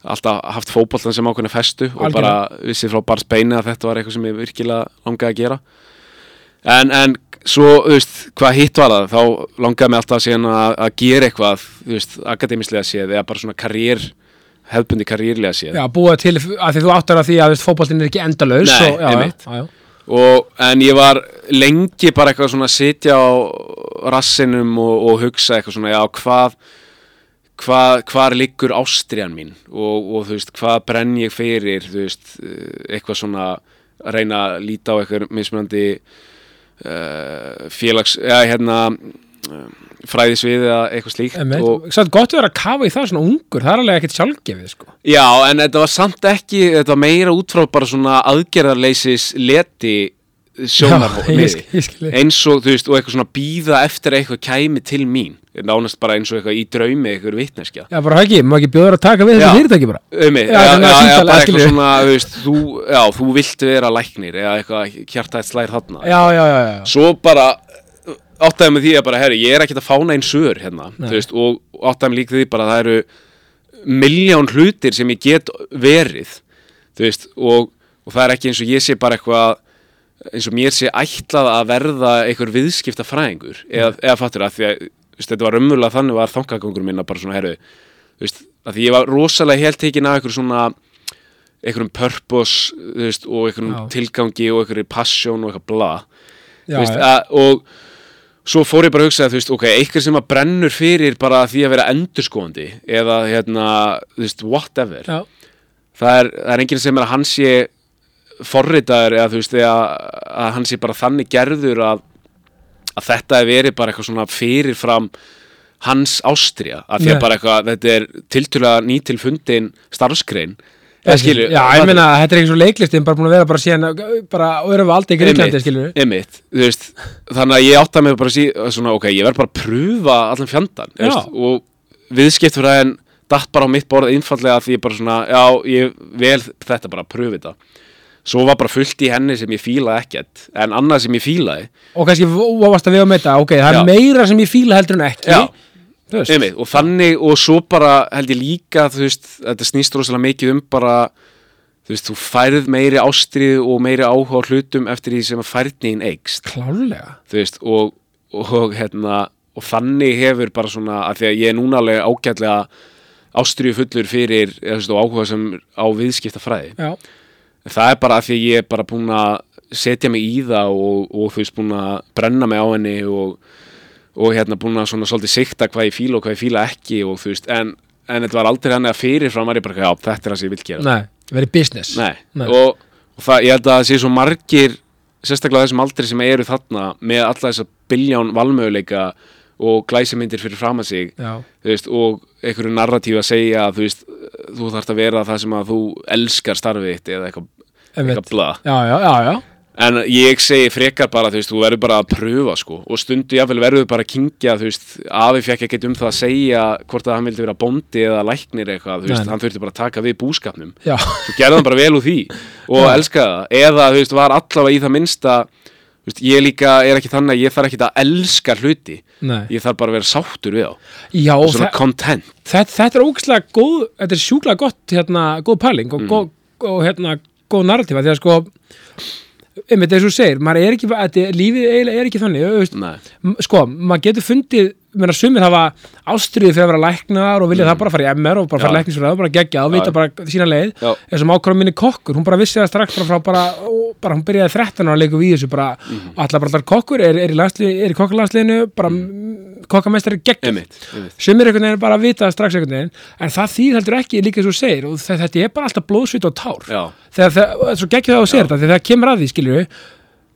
alltaf haft fótbollan sem ákveðna festu og Algjörlega. bara vissi frá bara speina að þetta var eitthvað sem ég virkilega langaði að gera. En, en svo, þú veist, hvað hitt var það þá langaði mig alltaf að, að gera eitthvað, þú veist, akademislega séð eða bara svona karriér, hefðbundi karriérlega séð já, búa til að því þú áttar að því að, fótboltinn er ekki endalaus Nei, og, já, einmitt. Já, já, og, en ég var lengi bara eitthvað svona að sitja á rassinum og, og hugsa eitthvað svona, já, hvað hvað, hvar liggur ástriðan mín? Og, og þú veist, hvað brenn ég fyrir, þú veist, eh, eitthvað svona að reyna að líta á eitthvað mismunandi uh, félags, eða hérna fræðisvið eða eitthvað slíkt Satt gott að vera að kafa í það svona ungur, það er alveg ekkert sjálfgefið, sko. Já, en þetta var samt ekki, þetta var meira út frá bara svona aðgerðarleysis leti sjónarhóð eins og þú veist, og eitthvað svona býða eftir að eitthvað kæmi til mín. Nánast bara eins og eitthvað í draumi eitthvað vitneskja. Já, bara ekki, má ekki bjóður að taka við þessu fyrirtæki bara. mig, Já, já, já, já, bara eitthvað svona þú veist, þú, já, þú vilt vera læknir eða eitthvað hjartætt slær þarna. Já, já, já, já. svo bara áttæði með því að bara, herri, ég er ekkert að fána einn sör hérna, Nei. þú veist, og áttæði með líka því bara að það eru miljón hlutir sem ég get verið þú veist, og, og það er ekki eins og ég sé bara eitthvað eins og mér sé ætlað að verða einhver viðskipta fræðingur eða, eða fattur að því að þú veist, þetta var umvölulega þannig var þangagangur minna bara svona herru þú veist, að því ég var rosalega helt tekin af einhver svona einhverjum purpose þú veist, og einhverjum Já. tilgangi og einhverjum passion og eitthvað bla Já, Þú veist, að, og svo fór ég bara að hugsa þú veist, ok, eitthvað sem að brennur fyrir bara því að vera endurskoðandi eða hérna, þú veist, whatever það er, það er enginn sem er að hann sé forritaður eða þú veist, eða að hann sé bara þannig gerður að, að þetta er verið bara eitthvað svona fyrirfram hans ástriða, að því að bara eitthvað, þetta er tiltölulega nýtilfundin starfskrein Eða skilur, já, ég meina, þetta er ekki svo leiklistin bara búin að vera bara síðan, bara, við aldrei í Gríklandi, skilur við. Einmitt, þú veist, þannig að ég átta mig bara að sí, svona, ok, ég verð bara að pröfa allan fjandan, veist, og viðskiptfræðin datt bara á mitt borð einfallega því ég bara svona, já, ég vel þetta bara að pröfa þetta svo var bara fullt í henni sem ég fílaði ekkert en annað sem ég fílaði Og kannski óvast að við á með þetta, ok, það er Já. meira sem ég fíla heldur en ekki. Já. Einmitt, og þannig, og svo bara held ég líka, þú veist, þetta snýst rosalega mikið um bara, þú veist, þú færð meiri ástrið og meiri áhuga hlutum eftir því sem að færðniðin eikst Klálega. þú veist, og, og hérna, og þannig hefur bara svona, að því að ég er núna alveg ágætlega ástriðu fullur fyrir, þú veist, og áhuga sem á viðskipta fræði. Já. Það er bara að því að ég er bara búin að setja mig í það og, og þú veist, búin að brenna mig á henni og, og hérna búin að svona svolítið sikta hvað ég fíla og hvað ég fíla ekki og þú veist, en, en þetta var aldrei hann að fyrirfram var ég bara, já, þetta er það sem ég vil gera. Nei, verið business. Nei, Nei. Og, og það, ég held að það sé svo margir sérstaklega þessum aldri sem eru þarna með alla þessa bilján valmöguleika og glæsimyndir fyrir fram að sig veist, og einhverju narratíf að segja að þú veist, þú þarft að vera það sem að þú elskar starfið þitt eða eitthvað, Einmitt. eitthvað bla Já, já, já, já. En ég segi frekar bara, þú veist, þú verður bara að pröfa sko, og stundu jáfnvel verður bara að kingja, þú veist, afi fekk ekkert um það að segja hvort að hann vildi vera bóndi eða læknir eitthvað, þú veist, Nei, hann þurfti bara að taka við búskapnum. Já, svo gerði hann bara vel úr því. Og Já. elskaði það. Eða þú veist var allavega í það minnsta þú veist, ég líka er ekki þannig að ég þarf ekki að elska hluti. Nei. ég þarf bara að vera sáttur við þá. Já, svona content. þetta, þetta er ógæslega góð, þetta er sjúklega gott, hérna, góð pæling og, góð, og hérna, góð narratífa, því að sko, einmitt eins og segir, maður er ekki, lífið eiginlega er ekki þannig, sko, maður getur fundið meina, sumir hafa ástriði fyrir að vera læknar og vilja það bara fara í MR og bara fara Mm. Læknisfræði og bara gegja og vita bara sína leið. Eins og mákvæm minni kokkur, hún bara vissi það strax bara frá bara, og bara hún byrjaði 13 ára að leiku við þessu bara, Mhm. og allar bara allar kokkur er, er í, er í kokkarlandsliðinu bara mm. kokkamestari geggjum sumir einhvern veginn bara að vita strax einhvern veginn en það þýð heldur ekki líka svo segir og þe- þetta er bara alltaf blóðsvít og tár. Já, þegar það, svo geggjum það að segir þetta þegar það kemur að því, skilju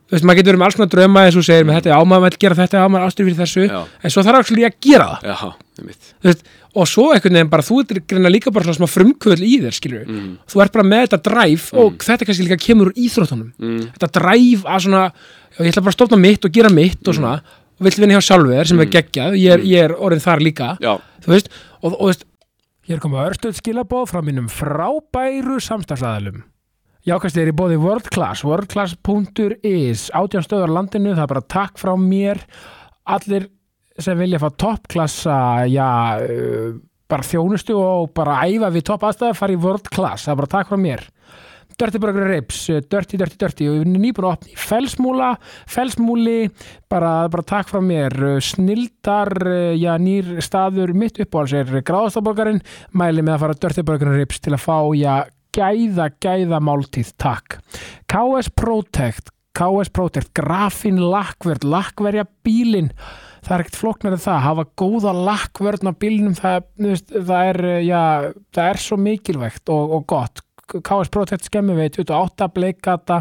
þú veist, maður getur verið með alls konar drauma eins og þú segir með þetta ámaður vill gera þetta, ámaður ástur fyrir þessu. Já. en svo þarf ekki að gera það. Já, einmitt. Þú veist, og svo einhvern veginn bara þú ert greina líka bara svona smá frumkvöld í þér skilju, Mm. þú ert bara með þetta dræf og þetta kannski líka kemur úr íþróttunum. Mm. þetta dræf að svona já, ég ætla bara að stofna mitt og gera mitt Mm. og svona. Og vill vinna hjá sjálfur sem er geggjað. Ég er, ég er orðin þar líka. Já, þú veist, og, og veist Ég er komið örstuð skilabóð frá mínum frábæru samstagsæðalum. Jákast er í bóði World Class, worldclass.is, átján stöðar á landinu, það er bara takk frá mér, allir sem vilja fá toppklassa, já, uh, bara þjónustu og bara æfa við topp aðstæða, fara í World Class, það er bara takk frá mér. Dirty Burger Ribs, uh, Dirty, Dirty, Dirty. Og við erum nýbúin að opna í Felsmúla Felsmúli, bara, bara takk frá mér. Uh, snildar já, nýr staður mitt uppáhalds er gráðastaborgarinn, mæli með að fara Dirty Burger Ribs til að fá já, gæða, gæða máltíð, takk. KS Protect KS Protect, grafin lakkverð lakkverja bílin það er ekkert flóknar en það, hafa góða lakkvörn á bílinum, það, það er uh, já, það er svo mikilvægt og, og gott. KS Protect skemmi veit 28 bleikata.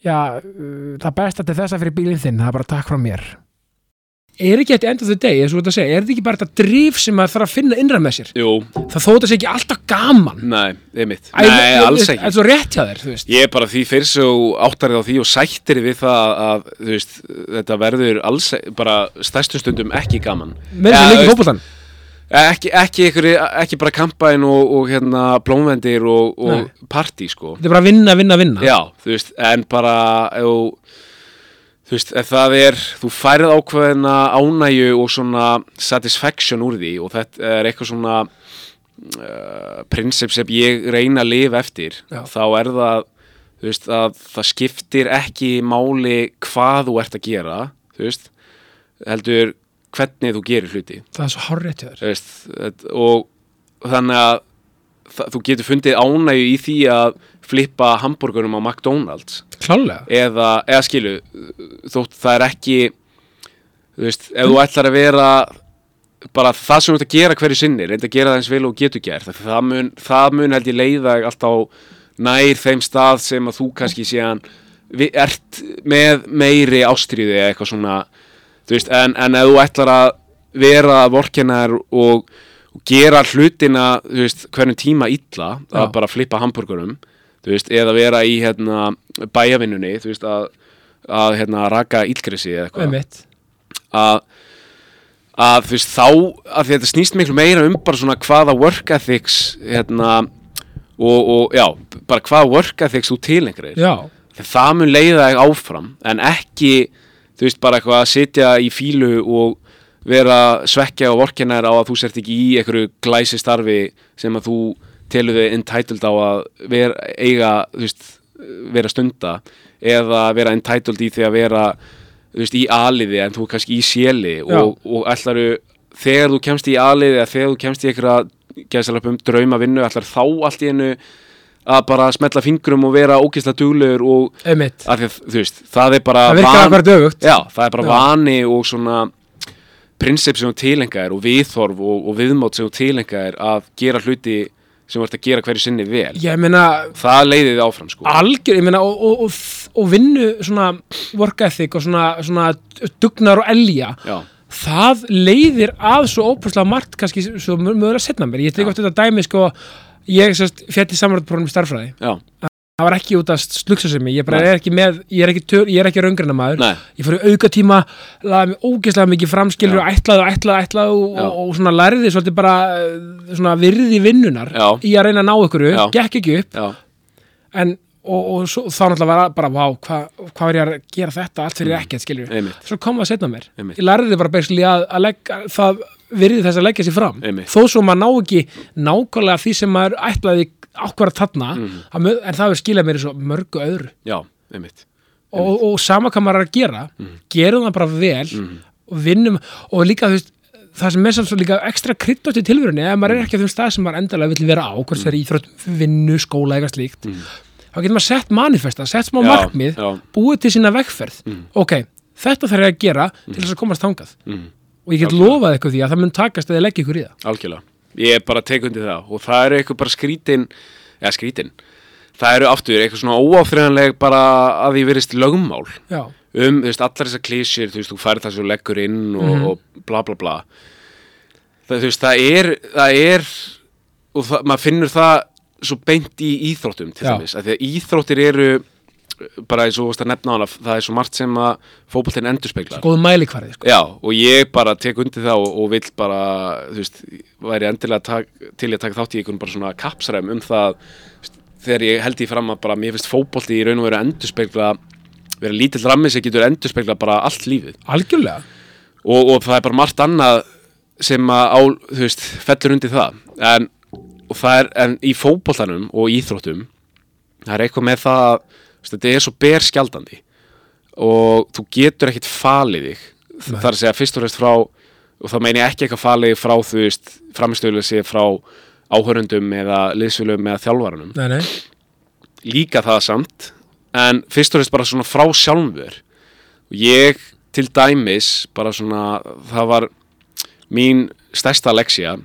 Já, uh, það besta til þessa fyrir bílinn þinn, það er bara takk frá mér er ekki þetta end of the day, eins og þú ert að segja er þetta ekki bara þetta drif sem maður þarf að finna innra með sér? Jú, það þó þetta sé ekki alltaf gaman. Nei, einmitt Æ, Nei, ég- alls ekki. en svo rétt hjá þér, þú veist. Ég er bara því fyrir svo áttarið á því og sættir við það að þú veist, þetta verður alls bara stærstu stundum ekki gaman. Með Ja, þessi líka fótboltan ekki, ekki, ykkur, ekki bara kampaðin og, og hérna blómvendir og, og partí sko. Þetta er bara að vinna, vinna, vinna. Já, þú veist, það er þú færið ákveðina ánægju og svona satisfaction úr því og þetta er eitthvað svona uh, prinsip sem ég reyna að lifa eftir Já. þá er það þú veist, að það skiptir ekki máli hvað þú ert að gera þú veist, heldur hvernig þú gerir hluti það er svo rétt hjá þér þú veist, og þannig að þú getur fundið ánægju í því að flippa hambúrgurum á McDonalds klálega eða, eða skilu þótt það er ekki þú veist, ef þú ætlar að vera bara það sem þú ert að gera hverju sinni reynda að gera það eins vel og getur gert það mun, það mun held ég leiða alltaf nær þeim stað sem að þú kannski vi- ert með meiri ástriði eða eitthvað svona veist, en, en ef þú ætlar að vera vorkennar og, og gera hlutina veist, hvernig tíma illa Já. að bara flippa hambúrgurum þú veist, eða vera í hérna, bæjavinnunni þú veist, að, að hérna, raka ílgrisi eða eitthvað. Að, að þú veist þá að þetta snýst miklu meira um bara svona hvaða work ethics hérna og, og já, bara hvaða work ethics þú tilengrir já, þegar það mun leiða þig áfram en ekki, þú veist, bara eitthvað að sitja í fílu og vera svekkja og vorkennar á að þú sért ekki í einhverju glæsi starfi sem að þú telur þig entitled á að vera, eiga, þú veist, vera stunda eða vera entitled í því að vera þú veist, í aliði en þú er kannski í séli og, og ætlaru þegar þú kemst í aliði eða þegar þú kemst í einhverja gæðsalapum drauma vinnu ætlar þá allt í einu að bara smetla fingrum og vera ógeðslega duglegur og að þú veist, það er bara það virkar akkur dögugt Já, það er bara Já. vani og svona prinsip sem þú tilenga er og viðþorf og, og viðmót sem þú tilenga er að gera hluti sem ert að gera hverju sinni vel. Ég meina, það leiði þið áfram sko. Algjör, ég meina og, og, og, og vinnu svona work ethic og svona, svona dugnar og elja Já, það leiðir að svo ópærslega margt kannski svo mögulega setna mér. Ég tek oft þetta dæmi sko ég fjætti samræðprófum í starffræði já, það var ekki út að slugsa sem ég Nei. er ekki með, ég er ekki, tör, ég er ekki raungrana maður nei, ég í auka tíma laði mig ógeðslega mikið framskilur og ætlaði og ætlaði, ætlaði og, og, og svona lærði svolítið bara eh, svona virði vinnunar Já. í að reyna að ná ykkur Já. gekk ekki upp. En, og, og svo, þá náttúrulega var bara vá, hvað hva var ég að gera þetta? Allt fyrir ekkert skilur einmitt, svo kom það setna mér. Einmitt. ég lærði bara basically að, að leggja, það virði þess að leggja sér fram. Einmitt. þó svo maður ná ekki nákvæmlega því sem maður ætlaði ákværa þarna Mhm. mm. en það hefur skilað mér í svo mörgu öðru já, einmitt og, og sama hvað maður er að gera Mhm. gerum það bara vel og vinnum og líka þú veist það sem er samt svo líka ekstra krydd átt í tilverunni ef maður er ekki á þeim stað sem maður endalega vill vera á hvort það er íþróttum, vinnu, skóla, eitthvað slíkt þá getur maður sett manifesta, sett smá Já, markmið já. búið til sína vegferð Mm. ok, þetta þarf ég að gera til þess að komast þangað mm. og ég get lofað eitthvað því að það mun takast eða leggja ykkur í það algjörlega ég er bara tek undir það. Og það eru eitthvað bara skrítin eða skrítin. Það eru aftur eitthvað svona óáþreifanleg bara að því verist lögmál. Já, um, veist, allar þessar klísir þú veist, þú færið það þú leggur inn og, Mhm. og bla bla bla. Það, veist, það er það er, og það, maður finnur það svo beint í íþróttum til dæmis, að því að íþróttir eru bara eins og nefna hana það er svo margt sem að fótboltinn endurspeglar. Góð mælikvarði sko. Já, og ég bara tek undir það og, og vill bara, þú veist, væri endilega tak, til að taka þátt í einhvern bara svona kapsræm um það, veist, þegar ég held ég fram að bara mér finnst fótbolti í raun og veru endurspegla, vera lítill rammi sem getur endurspegla bara allt lífið. Algjörlega, og, og það er bara margt annað sem að á, þú veist, fellur undir það. En, það er, en í fótboltanum og íþróttum það er eitthvað með það að þetta er svo berskjaldandi og þú getur ekkit falið þig. Það er að segja fyrst og fremst frá og þá meina ég ekki eitthvað falið frá þú veist, framistöðuleysi frá áhörundum eða liðsfélum eða þjálfarunum nei, nei. Líka það samt en fyrst og fremst bara svona frá sjálfur. Og ég til dæmis bara svona það var mín stærsta leksja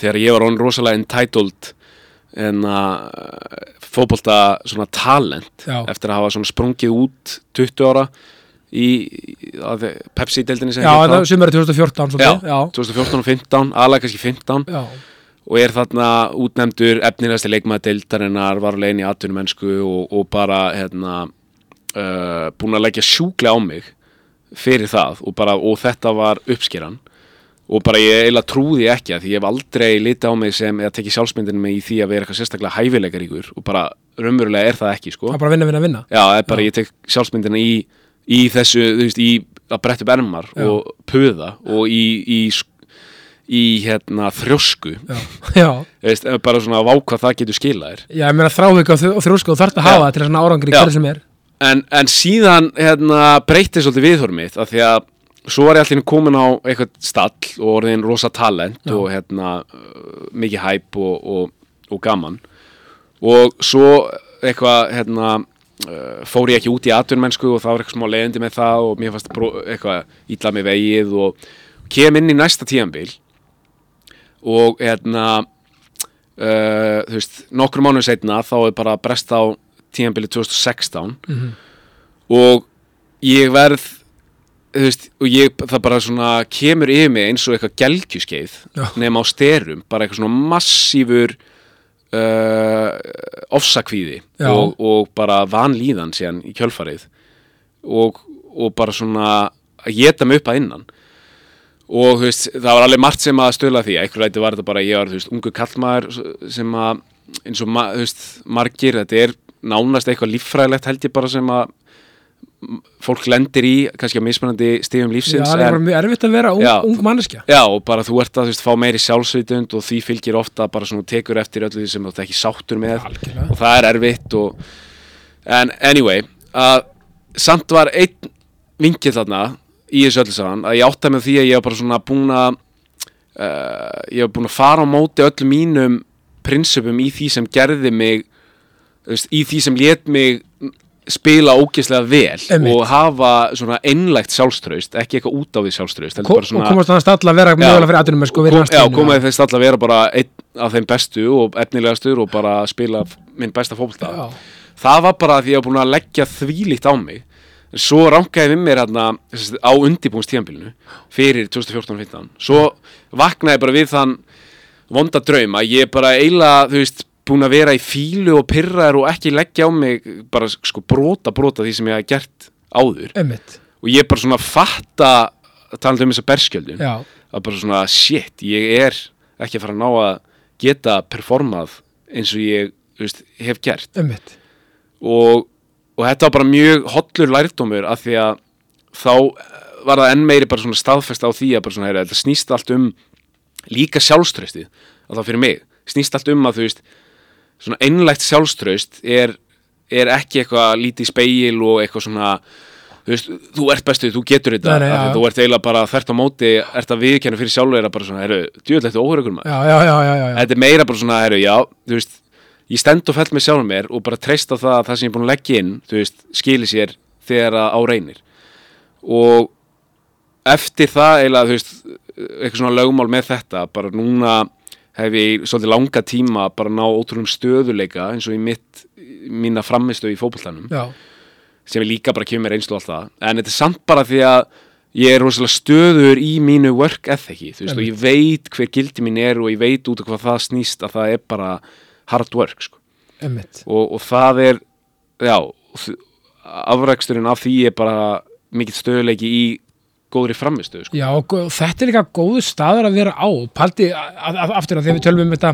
þegar ég var on rosalega entitled fótbolta svona talent Já. eftir að hafa svona sprungið út 20 ára í, Pepsi-deildinni sem er 2014 svolítið. já, 2014 og 15, aðlega kannski 15 já, og er þarna útnefndur efnilegasti leikmaður deildarinnar var á leiðin í atvinnum mennsku og, og bara hérna, uh, búin að leggja sjúklega á mig fyrir það og, bara, og þetta var uppskeran og bara ég eiginlega trúði ekki að því ég hef aldrei litið á mig sem eða tekið sjálfsmyndinu mig í því að vera eitthvað sérstaklega hæfileikaríkur og bara raunverulega er það ekki sko. Það er bara að vinna, vinna, vinna. Já, það er bara Já. ég tek sjálfsmyndina í, í þessu, þú veist, í að bretta upp ermar Já. og puða og í, í, í hérna þrjósku. Já, já, Þú veist, bara svona vá hvað það getur skilað þér. Já, ég meina þráhug og þrjósku og þarf að hafa til að svona árangri hverju sem er. En, en síðan hérna, breytið svolítið viðhorf mitt af því að svo var ég allir komin á eitthvað stall og orðin rosa talent Já. og hérna, uh, mikið hæp og, og, og gaman og svo eitthvað hérna, uh, fór ég ekki út í atvinnmennsku og það var eitthvað smá leiðindi með það og mér fannst eitthvað ítla með vegið og kem inn í næsta tíðanbíl og hérna uh, þú veist, nokkru mánuð setna þá er bara brest á tíðanbíli 2016 Mhm. og ég verð þú veist, og ég, það bara svona kemur yfir mig eins og eitthvað gelgjuskeið nema á styrum, bara eitthvað svona massífur uh, ofsakvíði og, og bara vanlíðan síðan í kjölfarið og, og bara svona að geta mig upp að innan. Og þú veist, það var alveg margt sem að stöla því, eitthvað rætti var þetta bara ég var, þú veist, ungu kallmaður sem að eins og, þú veist, margir þetta er nánast eitthvað líffræðilegt held ég bara sem að fólk lendir í, kannski á mismunandi stigum já, lífsins það er bara mjög erfitt að vera ung, Já. ung manneskja. Já, og bara þú ert að þú veist, fá meiri sjálfsveitund og því fylgir ofta bara svona tekur eftir öllu því sem þú ert ekki sáttur með. Algjörlega. Og það er erfitt og en anyway að samt var einn vingil þarna í þessu öllu saman að ég átta með því að ég var bara svona búin að uh, ég var búin að fara á móti öllum mínum prinsipum í því sem gerði mig veist, í því sem lét mig spila ógeðslega vel Einmitt. og hafa svona einlægt sjálfströst ekki eitthvað út á því sjálfströst Ko og komast þannig stall að vera mögulega fyrir aðunum sko, já, komaði þess alltaf að vera bara einn af þeim bestu og efnilegastur og bara spila minn besta já, það var bara því að ég var búin að leggja þvílíkt á mig. Svo rankaði við mér hérna, á undibúnstíðanbílinu fyrir 2014-15 svo vaknaði bara við þann vonda draum að ég bara eiginlega, þú veist, búin að vera í fílu og pyrraður og ekki leggja á mig bara sko brota brota því sem ég hef gert áður. Emmitt og ég bara svona fatta talandi um þessa berskjöldun já, að bara svona shit, ég er ekki að fara að ná að geta performað eins og ég veist, hef gert. Og, og þetta var bara mjög hollur lærdómur af því að þá var það enn meiri bara svona staðfest á því að bara svona, heyra, þetta snýst allt um líka sjálfströstið að þá fyrir mig, snýst allt um að þú veist svona einlægt sjálfströst er, er ekki eitthvað lítið speil og eitthvað svona þú veist, þú ert bestu, þú getur þetta Nei, já. þú ert eiginlega bara þvert á móti ert að viðkenna fyrir sjálfur bara svona, herru, djúðlegt maður já, já, já. þetta er meira bara svona, herru, já, þú veist ég stend og fell með sjálfur mér og bara treysta það að það sem ég er búin að leggja inn, veist, skili sér þegar á reynir og eftir það eiginlega, þú veist, eitthvað svona lögmál með þetta, bara núna hef ég svolítið langa tíma bara ná ótrúum stöðuleika eins og í mitt mína framistu í fótboltanum já. sem er líka bara kemur einslu og allt það en þetta er samt bara því að ég er rosalega stöður í mínu work ethiki þú veist, og ég veit hver gildi mín er og ég veit út af hvað það snýst að það er bara hard work sko. Og, og það er já, afræksturinn af því er bara mikill stöðuleiki í góðri framistu sko. Já, og þetta er líka góðu staður að vera á Paldi, að- að- aftur að að við tölum um þetta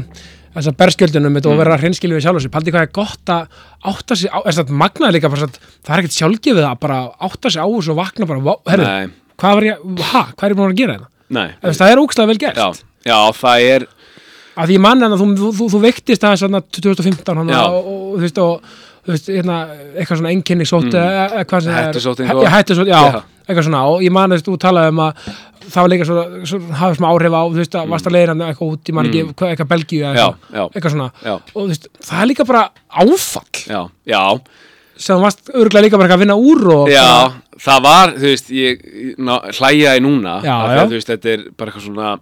þess að berskjöldunum Mm. og vera hreinskilið við sjálf Paldi hvað er gott að átta sig á, þess að magnaði líka satt, það er ekkert sjálfgefið að bara átta sig á þessu og vakna bara, herru, hvað var ég, ha, hvað er ég búin að gera þetta? nei, Þess, það er ógstlega vel gert já, já, það er að því ég manna að þú, þú, þú, þú veiktist svona 2015 hana, og, og, og þú veist þú veist, hérna, eitthvað svona einkenni sótt Mm. eða hvað sem það er. Eitthvað. já, eitthvað svona og ég man að þú talaði um að það var líka svo, svo hafði smá áhrif á þú veist að varst að hann eitthvað út ég man ekki, hvað, eitthvað Belgíu Mm. Eitthvað, svona. Og þú veist, það er líka bara áfall. Já, já. Sem þú varst örgulega líka bara að vinna úr og Já, það var, þú veist, ég hlæja í núna þú veist, þetta er bara eitthvað svona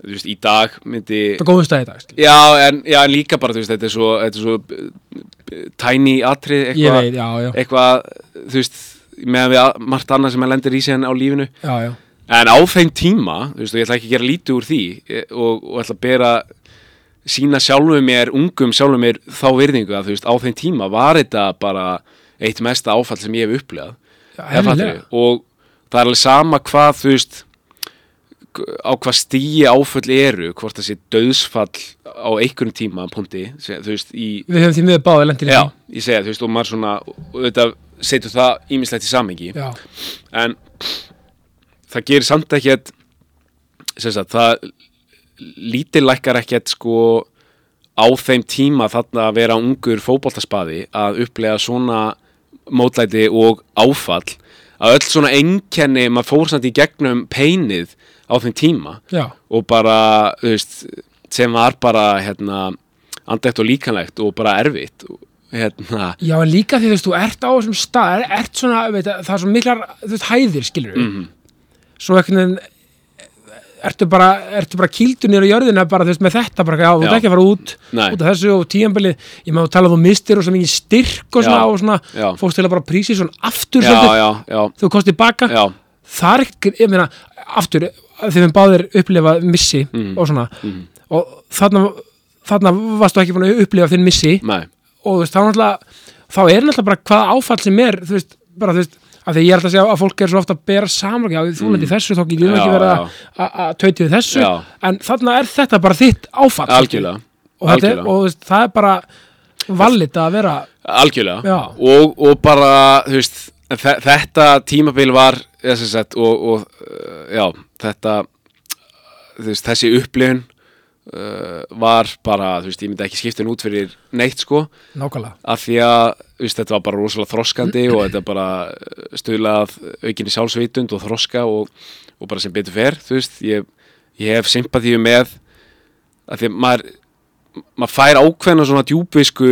þú veist, í dag myndi það er góðum stæði í dag. Já, en, já, en líka bara, þú veist, þetta er svo, þetta er svo uh, tiny atrið ég eitthvað, veit, já, já, eitthvað, þú veist meðan við að- margt annað sem að lendir í sig á lífinu já, já en á þeim tíma, þú veist, og ég ætla ekki að gera lítið úr því eh, og, og ætla að bera sína sjálfum mér, ungum sjálfum mér þá virðingu að, þú veist, á þeim tíma var þetta bara eitt mesta áfall sem ég hef upplegað Já, Eða fattarðu? eðlilega. og það er alveg sama hvað þú veist á hvað stíi áföll eru hvort það sé döðsfall á einhverjum tíma punkti, þú veist, í við höfum því miður báði lendir í já, ég segja, þú veist, og maður svona þetta setur það ímislegt í samengi já, en það gerir samt ekkert sagt, það lítillækkar ekkert sko á þeim tíma þarna að vera ungur fótboltaspaði að upplega svona mótlæti og áfall. Að öll svona einkenni maður fór samt í gegnum peinið á þeim tíma já, og bara, veist, sem var bara hérna, andlegt og líkanlegt og bara erfitt hérna, já, en líka því þú veist, þú ert á þessum stað er, ert svona, veit, það er svo miklar veist, hæðir, skilur við mhm, svo einhvern veginn ertu bara, ertu bara kýldur niður á jörðina bara þú veist með þetta bara, já, þú ert ekki að fara út Nei. út af þessu og tíðanbili ég að tala þú mistir og svo mikið styrk og svona og svona, fókst til að bara prísi svona aftur já, já, þú komst tilbaka. Það er ég meina, aftur þegar við báðir upplifað missi Mhm. og svona, mhm, og þarna þarna varstu ekki búin að upplifa þinn missi. Nei, og veist, þá þá er náttúrulega bara hvaða áfall sem er þú veist, bara þú veist, af því ég er alltaf að segja að fólk er svo ofta að bera saman, já, þú lendi þessu þá getur Mm. Já, ekki verið að- við þessu, Já. en þarna er þetta bara þitt áfall algjörlega. Og, þetta algjörlega. og veist, það er bara vallit að vera algjörlega. Og, og bara, veist þe- þetta tímabil var sagt, og, og uh, já, þetta veist, þessi upplifun uh, var bara, þú veist, ég myndi ekki skipta henn út fyrir neitt sko. Nákvæmlega, af því að veist, þetta var bara rosalega þroskandi og þetta bara stuðlað aukinni sjálfsvitund og þroska og, og bara sem betur fer, þú veist. Ég, ég hef sympatíu með að því að maður maður fær ákveðna svona djúbvisku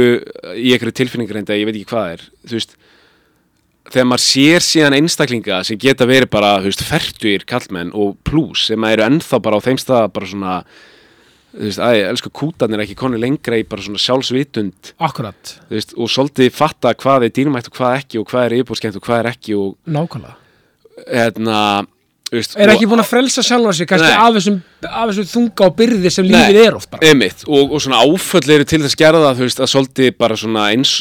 í einhverju tilfinningar enda, ég veit ekki hvað það er þú veist þegar maður sér síðan einstaklinga sem geta verið bara, þú veist, fertugir kallmenn og plús sem eru ennþá bara á þeim stað bara svona þú veist, ég elsku kútarnir ekki konu lengra í bara svona sjálfsvitund. Akkurat. Veist, og svolítið fatta hvað er dýrmætt og hvað ekki og hvað er yfirbúrskemmt og hvað er ekki og nákvæmlega, hérna veist, er ekki búin að frelsa sjálfa sig kannski Nei. af þessum, af þessum þunga og byrði sem Nei. lífið er oft bara? Einmitt, og, og svona áföll eru til þess gerða þú veist, að svolítið bara svona eins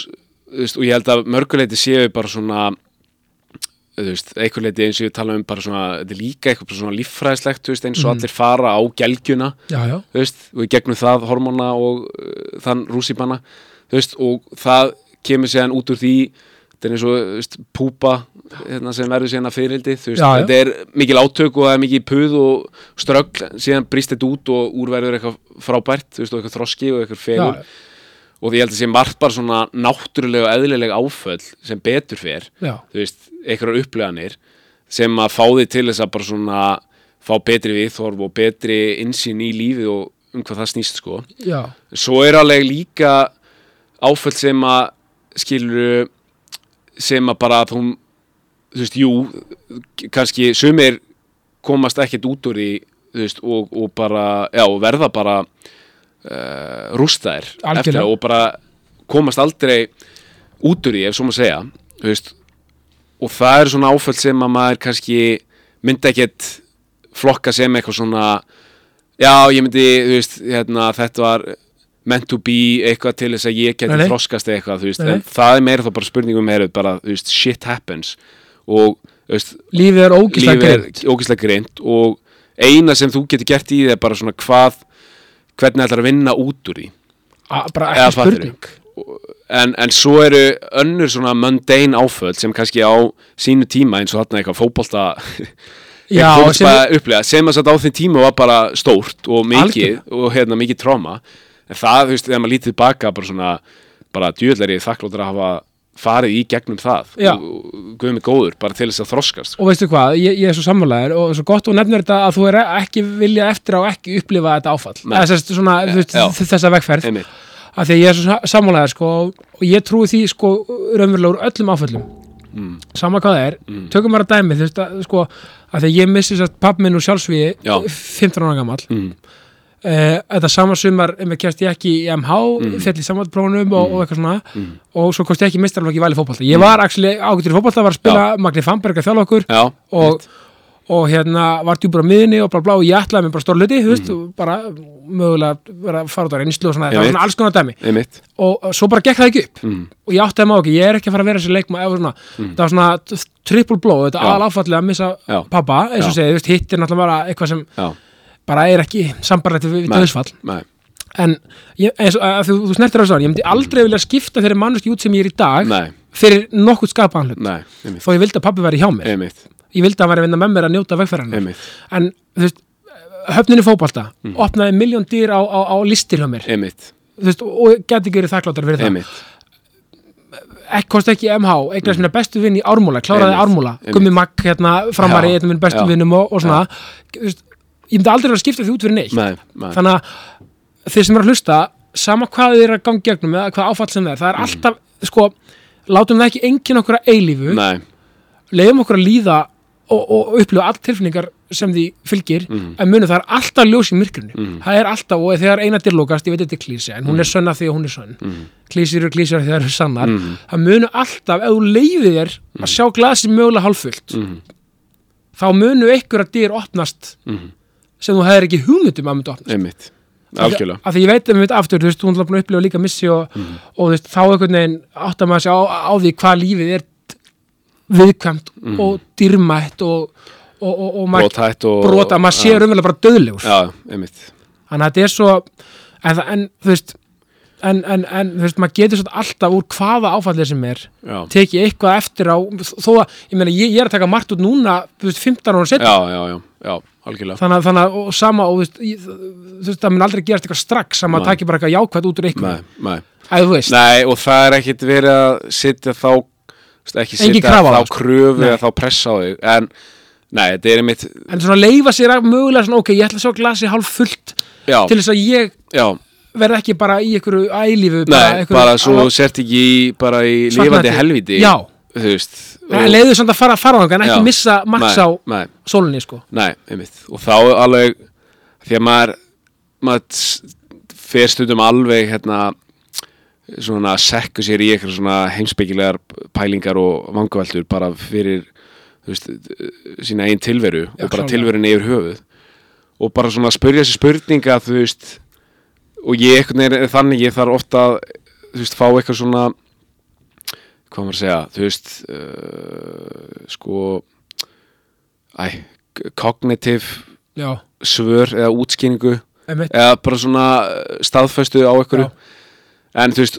veist, og ég held að mörguleiti séu bara svona þú veist, einhverleiti eins og ég tala um bara svona, þetta er líka eitthvað svona líffræðislegt, eins og Mhm. allir fara á gelgjuna, já, já, veist, og í gegnum það hormóna og uh, þann rússipanna, og það kemur séðan út úr því þetta er eins og, veist, púpa hérna, sem verður síðan að fyririldi, þetta er mikil átök og það er mikil puð og ströggl, síðan brýst þetta út og úrverður eitthvað frábært, veist, og eitthvað þroski og eitthvað fegur og því ég held að sé margt bara svona náttúrulega og eðlilega áföll sem betur fer já, þú veist, einhverjar uppleganir sem að fá þig til þess að bara svona fá betri viðþorf og betri insýn í lífið og um hvað það snýst sko. Já, svo er alveg líka áföll sem að skilur sem að bara hún þú veist, jú, kannski sumir komast ekkert út úr því þú veist, og, og bara já, verða bara uh, rústaðir Algjörlega. eftir það og bara komast aldrei út úr því, ef svo maður segja veist, og það er svona áföll sem að maður kannski myndi ekkert flokka sem eitthvað svona já, ég myndi, veist, hérna, þetta var meant to be eitthvað til þess að ég geti þroskast eitthvað, veist, en það er meira þá bara spurningum er bara, shit happens. Og, lífið er ógislega greint og eina sem þú getur gert í því er bara svona hvað hvernig ætlar að vinna út úr því? Bara Eða ekki spurning. En, en svo eru önnur svona mundane áföll sem kannski á sínu tíma eins og þarna eitthvað fótbolta já, sem, sem að satt á því tíma var bara stórt og mikið og hérna mikið tráma en það, þú veist, þegar maður lítið baka bara svona, bara djöðlega þakkláttur að hafa farið í gegnum það og, og guðum mig góður, bara til þess að þroskast sko. og veistu hvað, ég, ég er svo sammálaður og svo gott þú nefnir þetta að þú er ekki vilja eftir á ekki upplifa þetta áfall sérst, svona, þessa vegferð Einmitt. af því að ég er svo sammálaður sko, og ég trúi því sko, raunverulega úr öllum áföllum Mm. sama hvað það er, tökum bara dæmi þú veist, að, sko, af því að ég missi sérst pappi minn úr sjálfsvíði Já. 15 ára gamall Mm. Uh, þetta sama sumar um kjæst ég ekki í MH, mm. fjall í samvættprófunum og, og eitthvað svona Mm. og svo kosti ég ekki mistarflokk í væli fótbolta ég var actually ágættur í fótbolta, var að spila Magni Famberg að þjála okkur Já, og, og hérna var djúpur á miðinni og bla bla og ég ætlaði mér bara stór hluti, þú veist, og bara mögulega vera að fara út á reynslu og svona, það var Mm. Svona alls konar dæmi einmitt og svo bara gekk það ekki upp mm. og ég átti að maður ekki, ég er ekki að fara að vera þessi leikma svona, það var svona triple blow þetta Já. aðal áfallið að missa Já. pappa eins og Já. veist, hitt er náttúrulega bara eitthvað sem Já, bara er ekki sambarlegt við döðsfall en ég, eins þú, þú snertir á þessu ég myndi aldrei vilja skipta þeirri manneski út sem ég er í dag nei, fyrir nokkuð skapaðan hlut. Þó ég vildi að pappi væri hjá mér. Einmitt, ég vildi að hann væri að vinna með mér að njóta vegferðan en veist, höfninni fótbalta Mm. opnaði miljón dýr á, á, á listir hjá mér. Veist, og geti verið þakkláttar fyrir það. Einmitt. Ekki kosti ekki MH, eignast minna bestu vinn í Ármúla kláraði Ármúla. Gummi Magg hérna framari, af minn bestu vinnum og, og svona. Þú veist, ég myndi aldrei að skipta því út fyrir neitt. Nei, nei, þannig að þeir sem eru að hlusta sama hvað þið eru að gangi gegnum eða hvað áfall sem það er, það er alltaf sko, látum það ekki enginn okkur að eilífu. Mm. nei, leiðum okkur að líða og, og upplifa allt tilfinningar sem því fylgir Mhm. en munu það er alltaf ljós í myrkrinu. Mhm. það er alltaf, og þegar eina dyrlókast ég veit þetta er klísi, en hún er sönn af því að hún er sönn. Mhm. klísir eru klísir að það eru sannar. Mhm. það munu alltaf, ef þú leiðir þér að sjá glasið mögulega hálffullt mhm, þá munu einhverja dyr opnast sem þú hefur ekki hugmyndum að mynda opnast. Einmitt. Algjörlega. af því ég veit að við veit aftur, þú veist, hún er búin að upplifa líka missi og, Mhm. og þú veist, þá einhvern veginn átt að maður sé á, á því hvað lífið er viðkvæmt og dýrmætt og, og, og, og og brota, maður sé raunverulega bara döðlegur Já, einmitt. Þannig að þetta er svo en, en þú veist en, en, en þú veist, maður getur svo alltaf úr hvaða áfallið sem er Já, tekið eitthvað eftir á þó að, ég meina, ég, ég er að taka margt út núna þú veist, 15 ára setna já, já, já, já, algjörlega. Þannig, að- þannig að, og sama og þú veist, það mun aldrei gerast eitthvað strax að maður Nei. taki bara eitthvað jákvæmt út úr eitthvað Nei, nei. Að Nei, og það er ekkit verið að setja þá ekki á þá kröfu eða þá pressa á þig en, nei, þetta er einmitt en svona leifa sér að mögulega svona, ok, ég ætla að sjá glasi hálf fullt já, til þess að ég já, verð ekki bara í einhverju ælífu nei, einhverju- bara svo sért ekki í, bara í Svartnætti. lifandi helviti Já. Þú veist en leiðu samt að fara, fara á það en ekki missa maks á nei, sólinni sko. Nei, einmitt. Og þá alveg því að maður, maður fer stundum alveg hérna svona sekku sér í eitthvað svona heimspekilegar pælingar og vangaveltur bara fyrir veist, sína einn tilveru Já, og bara klárlega. tilverunni yfir höfuð. Og bara svona spyrja sér spurninga þú veist og ég er þannig ég þarf ofta þú veist, fá eitthvað svona hvað maður að segja þú veist uh, sko æ, cognitive já, svör eða útskýningu einmitt. eða bara svona uh, staðfestu á einhverju. En þú veist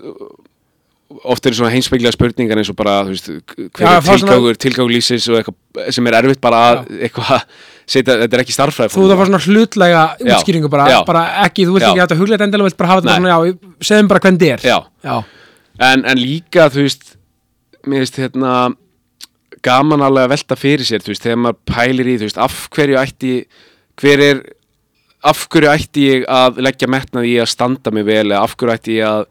oft eru svona heimsbygglega spurningar eins og bara, þú veist, hver er tilgangur, tilgangur lífsins og eitthvað sem er erfitt bara að eitthvað setja, þetta er ekki starffræði þú það var svona hlutlega útskýringu bara, bara ekki, þú vilt Já. ekki að huglega endilega, vilt bara hafa þetta svona, já, segjum bara hvernig þetta er. Já, já, en, en líka, þú veist mér veist, hérna gaman alveg að velta fyrir sér, veist, þegar maður pælir í, veist, af hverju ætti hver er af hverju ætti ég að leggja metnað í að standa mig vel eða af hverju ætti ég að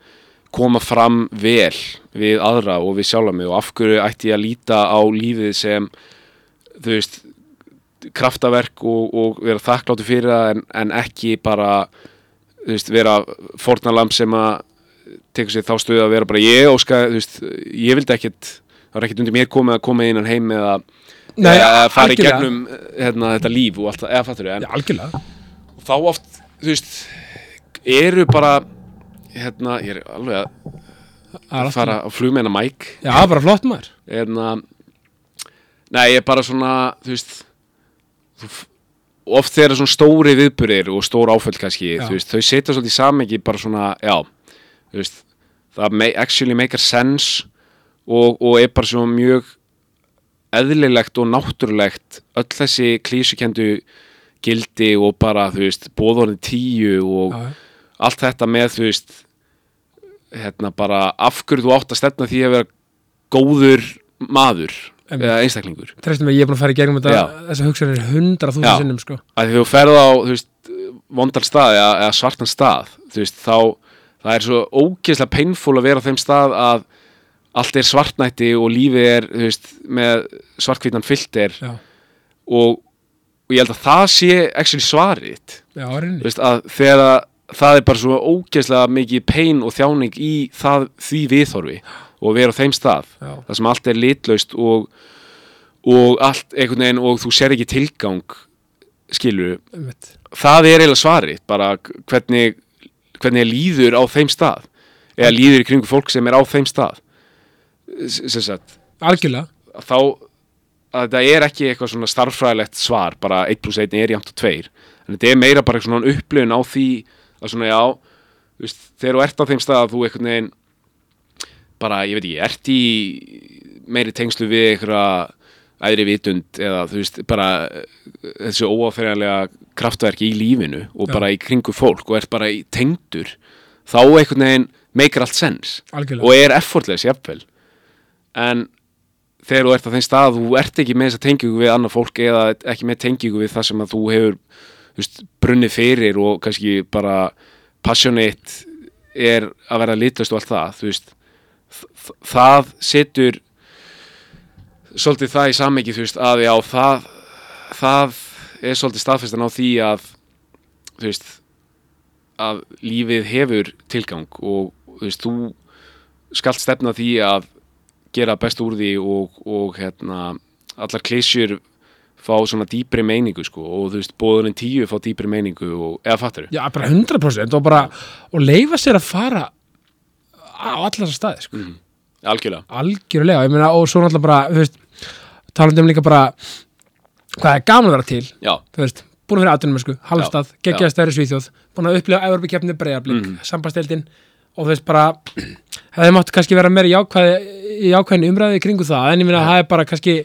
koma fram vel við aðra og við sjálfa mig og af hverju ætti ég að líta á lífið sem þú veist kraftaverk og, og vera þakkláttu fyrir það en, en ekki bara veist, vera fórnalamb sem að tekur sér þá stöðu að vera bara ég óska, þú veist, ég vildi ekkit það var ekkit undir mér komið að koma innan heim eða, Nei, eða fara í algjörlega. gegnum hérna, þetta líf og allt það, eða fattur já, algjörlega. Þá oft, þú veist eru bara hérna, ég er alveg að Það er allt fara á flug með hennar mæk já, bara flott maður. Hérna nei, ég er bara svona, þú veist þú, oft þegar svona stóri viðburðir og stór áföll kannski, Já. þú veist, þau setja svolítið í samengi bara svona, já veist, það may, actually make a sense og, og er bara svona mjög eðlilegt og náttúrulegt öll þessi klísukendu gildi og bara, þú veist, bóðorðin tíu og já, allt þetta með, þú veist hérna bara af hverju þú átt að stefna því að vera góður maður Einmitt. eða einstaklingur treystum mig, ég er búin að fara í gegnum þetta Já. þessa hugsanir hundra Já. þúsund sinnum sko. að því þú ferð á þú veist, vondal stað eða, eða svartan stað þú veist, þá það er svo ógeðslega painful að vera á þeim stað að allt er svartnætti og lífið er veist, með svartkvítan filter. Og, og ég held að það sé actually svarið já, Þú reyni veist, að þegar að það er bara svo ógeðslega mikið pein og þjáning í það, því viðhorfi og vera á þeim stað. Já. það sem allt er litlaust og, og allt einhvern veginn og þú ser ekki tilgang skilur, það er eiginlega svarið bara hvernig, hvernig er líður á þeim stað? Eða líður í kringu fólk sem er á þeim stað? Sagt algjörlega. þá að þetta er ekki eitthvað svona starffræðilegt svar bara 1 plus 1 er jæmt og 2 en þetta er meira bara svona upplifun á því að svona já veist, þegar þú ert á þeim stað að þú einhvern veginn bara, ég veit ekki, ert í meiri tengslu við einhverja æðri vitund eða þú veist, bara eh, þessu óáþeirjanlega kraftverk í lífinu og Já. bara í kringu fólk og ert bara í tengdur þá einhvern veginn meikir allt sens algjörlega. og er effortless jafnvel. En þegar þú ert á þeim stað þú ert ekki með þessa tengingu við annað fólk eða ekki með tengingu við það sem að þú hefur veist, brunnið fyrir og kannski bara passionate er að vera litlust og allt það veist, það setur svolítið það í samhengi þú veist að já það það er svolítið staðfestan á því að þú veist að lífið hefur tilgang og þú veist þú skalt stefna því að gera best úr því og, og hérna allar klísjur fá svona dýpri meiningu sko og þú veist bóðurinn tíu fá dýpri meiningu og eða fattur já, bara 100% og bara og leifa sér að fara á allar staði sko. Mhm. algjörlega algjörlega, ég meina, og svo náttúrulega bara þú veist, talandi um líka bara hvað er gaman að vera til já, þú veist, búin að vera aðtunum sko, halvstað, Já. geggjaði stæri svíþjóð búin að upplifa Evropakefni breyðarblik mm. sambandsteldin og þú veist bara hefði mátt kannski vera meira jákvæði í jákvæðin umræði í kringu það en ég meina það er bara kannski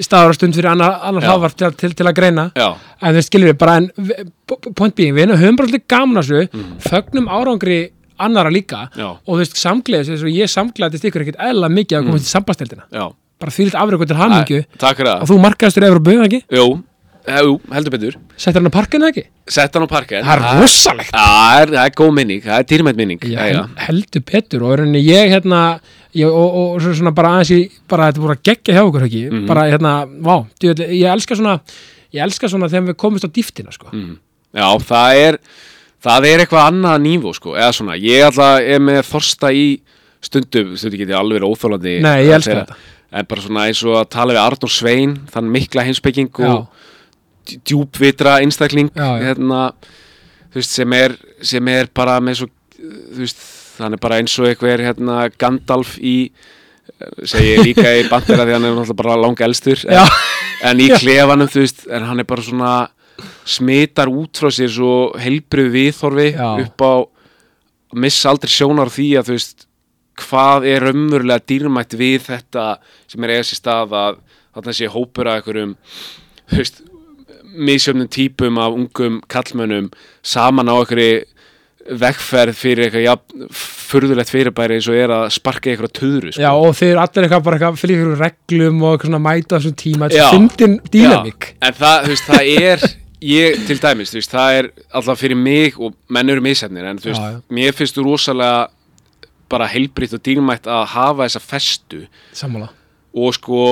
staður og stund fyrir annar, annar Já. hláðvarp til, til, til að greina já, en þú skilur við bara en point being, við höfum bara alltaf gaman að þessu Mhm. fögnum árangri annara líka Já. og þú veist, samgleðis þess að ég samgleðist ykkur ekkert eðla mikið að komast í sambandsteldina já bara því litt afröku til hamingju og þú markaðistur Evropu, eða ekki? jú, jú, heldur betur Settir hann á parkinu, ekki? sett hann á parken Það er rosalegt það er, góð minning, það er dýrmætt minning heldur betur og ég hérna ég, og, og svo svona bara aðeins í bara þetta voru að gegja hjá okkur ekki Mhm. bara hérna, vá, djöfull, ég elska svona ég elska svona þegar við komumst á dýftina sko. Mm. Já, það er það er eitthvað annað nífó sko eða svona, ég alltaf er með þorsta í stundum, stundum geti alveg óþólandi Nei, ég elska þetta. En bara svona eins og að tala við Arnór Svein þann mikla heimspeking Já. og dj- djúpvitra einstakling hérna veist, sem er, sem er bara með svo veist, hann er bara eins og eitthvað hérna Gandalf í segi ég líka í bandera því hann er náttúrulega bara langa elstur en, en í klefanum þú veist, en hann er bara svona smitar út frá sér svo heilbrið viðhorfi Já. upp á missa aldrei sjónar því að þú veist hvað er raunverulega dýrmætt við þetta sem er eiga sér stað að þarna sé hópur að einhverjum veist, misjöfnum típum af ungum kallmönnum saman á einhverju vegferð fyrir eitthvað ja, furðulegt fyrirbæri eins og er að sparka í eitthvað töðru sko. Já, og þeir eru allir eitthvað bara eitthvað fyrir ykkur reglum og eitthvað svona mæta þessum tíma þetta er fyndin dýnamík en það, þú veist, það er ég, til dæmis, þú veist, það er alltaf fyrir mig og menn eru misefnir en þú veist, Já, já. mér finnst þú rosalega bara heilbritt og dýrmætt að hafa þessa festu. Sammála. Og sko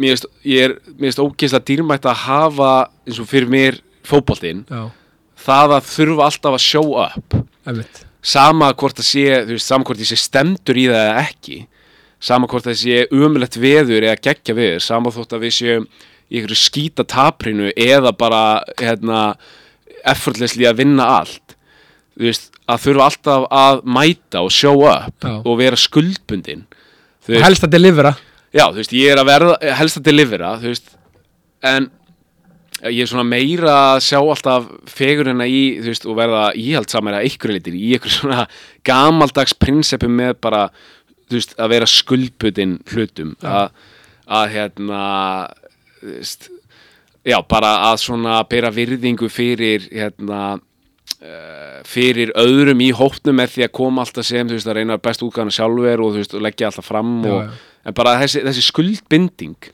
mér finnst, ég er, mér finnst ógeðslega dýrmætt að hafa eins og fyrir mér fótboltinn, Já, það að þurfa alltaf að show up. Einmitt. Sama hvort það sé, þú veist, sama hvort ég sé stemdur í það eða ekki. Sama hvort það sé umulett veður eða geggja veður, sama þótt að við séum í einhverju skýta taprinu eða bara, hérna effortlessly að vinna allt veist, að þurfa alltaf að mæta og show up Já. og vera skuldbundin og veist, helst að delivera. Já, þú veist, ég er að verða helst að delivera, þú veist en ég er svona meira að sjá alltaf fegurina í, þú veist, og verða íhaldsamæra ykkur litir, í ykkur svona gamaldags prinsipum með bara þú veist, að vera skuldbutin hlutum, að, að hérna þú veist, já, bara að svona bera virðingu fyrir hérna fyrir öðrum í hópnum með því að koma alltaf sem, þú veist, að reyna best útgáðan sjálfur og þú veist, og leggja alltaf fram Já, og, en bara þessi, þessi skuldbinding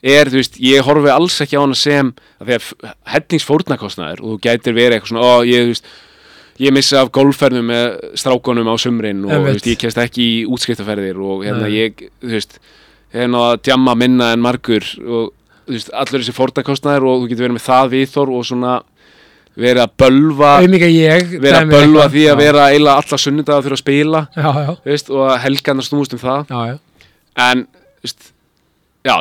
er, þú veist, ég horfi alls ekki á hana sem að því að hellingsfórnarkostnaður og þú gætir verið eitthvað svona, ó, ég, þú veist ég missi af golfferðum með strákonum á sumrin og þú veist, ég kemst ekki í útskiptaferðir og hérna Nei. ég, þú veist náða að djamma minna en margur og þú veist, allur þessi fórnarkostnaður og þú getur verið með það viðþor og svona verið að bölva verið að bölva því að vera eila alla sunnudag að þurfa að spila já, já, og helgarnar snúist um það. Já, en veist,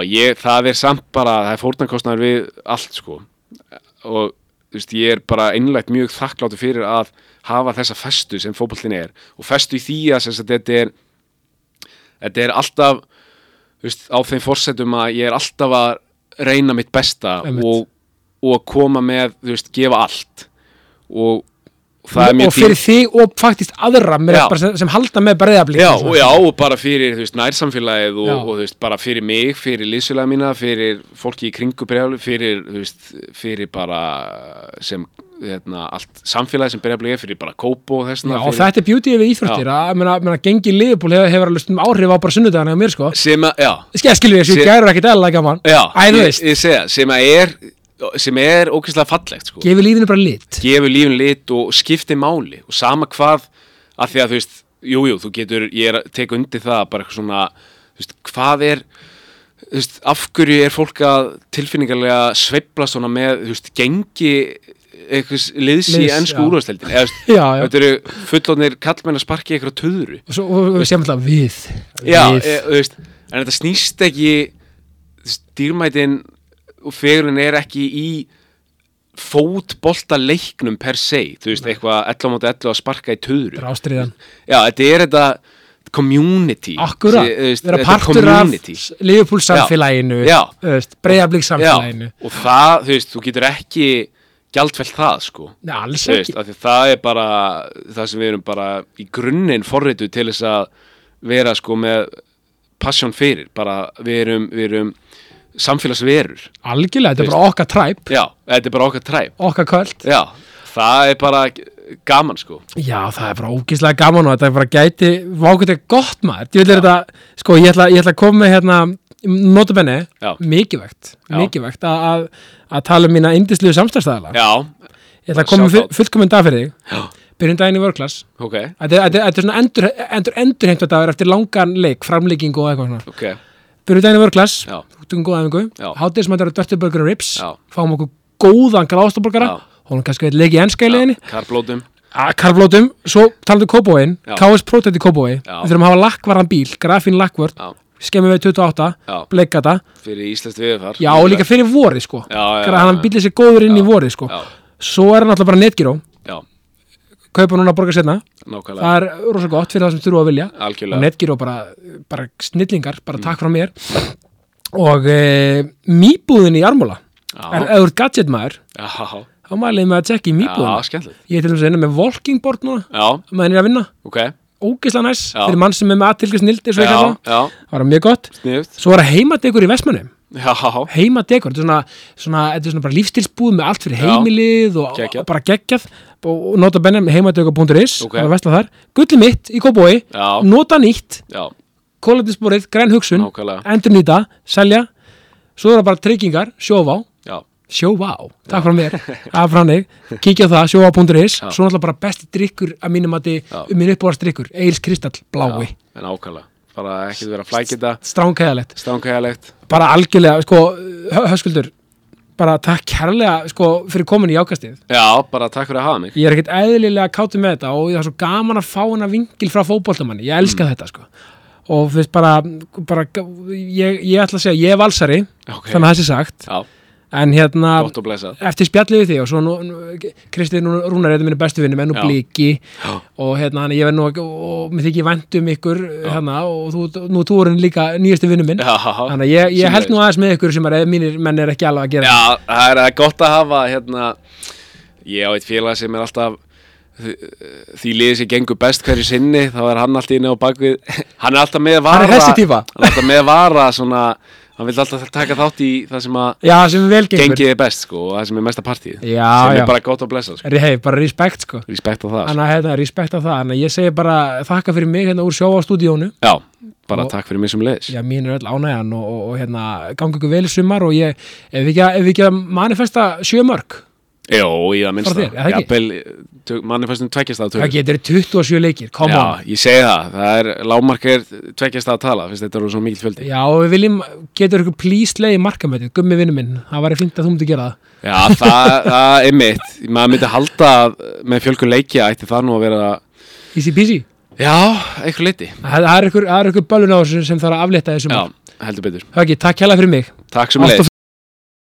ég, það er samt bara það er fórnarkostnaður við allt sko. Og veist, ég er bara einlægt mjög þakkláttur fyrir að hafa þessa festu sem fótbollin er. Og festu í því að sagt, þetta er þetta er alltaf veist, á þeim fórsetum að ég er alltaf að reyna mitt besta Einmitt. og, og koma með, þú veist, gefa allt. Og það er og mjög fyrir þig og faktist aðra Já. sem, sem halda með breyðablík Já, og já, og bara fyrir, þú veist, nærsamfélagið og, Já. og þú veist, bara fyrir mig, fyrir liðsfélaga mína, fyrir fólki í kringu breyfli, fyrir, þú veist, fyrir bara sem, hérna, allt samfélagið sem breyfli er, fyrir bara kópo og þessna, og þetta er beauty við íþróttir að meina, meina, gengi liðbúl hefur, hefur alveg stundum áhrif á bara sunnudagana hjá mér sko. Sem að, já, Skil, skilur ég, Sem- gaman. Já, ég, veist, ég segja, sem að er, sem er ókvæslega fallegt, sko. gefi lífinu bara lit gefur lífin lit og skiptir máli og sama hvað, að því að þú veist jú, jú, þú getur, ég er að teka undir það bara eitthvað svona, veist, hvað er veist, af hverju er fólk að tilfinningarlega sveifla svona með, þú veist, gengi eitthvað liðs í ennsku já. úrvarsleildin eða, þetta eru fullónir kallmenn að sparki eitthvað töðru og, svo, og við séum alltaf við Já, við. e, veist, en þetta snýst ekki dýrmætin og fegurinn er ekki í fótbolta leiknum per se, þú veist, eitthvað 11 móti 11 að sparka í töðru. Þetta er ástriðan Já, þetta er þetta community. Vera þetta er partur af community. Liverpool samfélaginu Já. breyðablík samfélaginu Já, og það, þú veist, þú getur ekki gjaldfælt það, sko. Nei, alls ekki. veist, því það er bara það sem við erum bara í grunninn forritu til þess að vera sko með passion fyrir, bara við erum, við erum samfélagsverur. Algjörlega, þetta er bara okkar træp. Já, þetta er bara okkar træp. Okkar kvöld. Já, það er bara gaman sko. Já, það er bara ógíslega gaman og þetta er bara gæti er gott maður. Ég er þetta, sko, ég ætla, ég ætla að koma með hérna, notabenni, mikilvægt mikilvægt að, tala um mína indisliðu samstæðstæðala ég ætla að koma með fullkominn dag fyrir þig. Já, byrjum daginn í vörklass ok. Þetta, er- svona endur, endur, endur dagur eftir langan leik, framleiking og eitthvað svona. Ok, byrjum daginn í vörklass, já, út um góða efingu Já. eru Dirty Burger and Rips Já. fáum okkur góðan gráðstaborgara Já. hún kannski veit leik í ennska í leiðinni karblótum Karflótum, svo talaðu Kópóin Já. KS Protect í Kópói Já. Við þurfum að hafa lakkvarðan bíl, grafín lakkvörð. Já, skemmum við 28, já, bleikata fyrir íslenskt viðfar Já, og líka fyrir vorið sko. Já, já, Gra- Hann bílið sér góður inn í vorið sko. Já, Svo er hann alltaf bara netgíró já, Kaupa núna að borga setna nákvæmlega. Það er rosa gott fyrir það sem þurfa að vilja. Og algjörlega, netgíró bara, bara snillingar bara takk frá mér. Og e, mýbúðin í Armóla er já, eður gadget maður já, þá mælið með að tjekka í já, mýbúðina skemmtilegt. Ég er til dæmis að vinna með walking board núna. Já, ég er að vinna. Ok, ógeðslega næs. Já. fyrir mann sem er með aðtilgjast nildi Já, já, það var mjög gott. Sniðut svo var það heimadegur í Vestmannum Já, heimadegur, þetta er svona, svona, bara lífstilsbúð með allt fyrir heimilið og, og bara geggjað. Og, nota benni með heimadegur.is Ok. það er vesla þar, gulli mitt í Kóbói já, nota nýtt, kólandisborið, græn hugsun. Endur nýta, selja. Svo er það bara tryggingar, sjóvá. Já, sjóvá, takk frá mér. Af frá mig, kíkja það, sjóvá.is svo náttúrulega bara besti drikkur að mínum að Já. um minn uppáðast drikkur, Eils Kristall, blái. En ákvæmlega bara vera að flækja þetta stránkæðalegt, stránkæðalegt bara algjörlega sko, hö- höskuldur bara takk kærlega sko, fyrir komin í ákastið. Já, bara takk fyrir að hafa mig. Ég er ekkert eðlilega kátur með þetta og það er svo gaman að fá hana vingil frá fótboltamanni. Ég elska Mm. þetta sko. Og þú veist bara, bara ég, ég ætla að segja, ég er valsari Ok. þannig að það sé sagt. Já, en hérna, eftir spjallið við því og svo nú, nú, Kristi nú, Rúnar er þetta minni bestu vinni menn og Já. og hérna, ég verð nú og, mér þykir vænt um ykkur hérna, og þú, nú þú erum líka nýjastu vinnu minn. Þannig að ég, ég held nú aðeins með ykkur sem er, mínir menn er ekki alveg að gera Já, það. er gott að hafa hérna, ég á eitt félag sem er alltaf því, liðið sem gengur best hverju sinni þá er hann alltaf inni á bakvið hann er alltaf með vara. Hann þessi típa. hann alltaf með vara svona, hann vil alltaf taka þátt í það sem að Já, sem vel gengur gengið er best sko, og það sem er mesta partíð Já, sem já. er bara gott að blessa sko. Hei, bara respekt sko respekt á það sko. Þannig að hérna, respekt á það Þannig að ég segi bara þakka fyrir mig hérna úr sjó á stúdíónu já, bara Og- takk fyrir mig sem leiðis Já, mín er öll ánægjan og, og, og hérna gangi ykkur vel sumar og ég ef við ekki, að- manifesta sjö mörg Jó, það minnsta. Bara þér, eða ekki? Jafnvel, manifestum tveggjast að það getur 27 leikir, come Já, on. ég segi það, það er lágmark er tveggjast að tala, finnst þetta eru svo mikill fjöldi. Já, við viljum, getur ykkur please leiði markamætið, gummi vinnu minn það væri fint að þú myndi gera það. Já, það, það er mitt. Maður myndi halda að með fjölkun leikja ætti það nú að vera Easy peasy. Já, eitthvað liti Það það er ykkur, það ykkur bölun á þessu sem þarf að aflétta þessu Já, heldur betur. Höggi,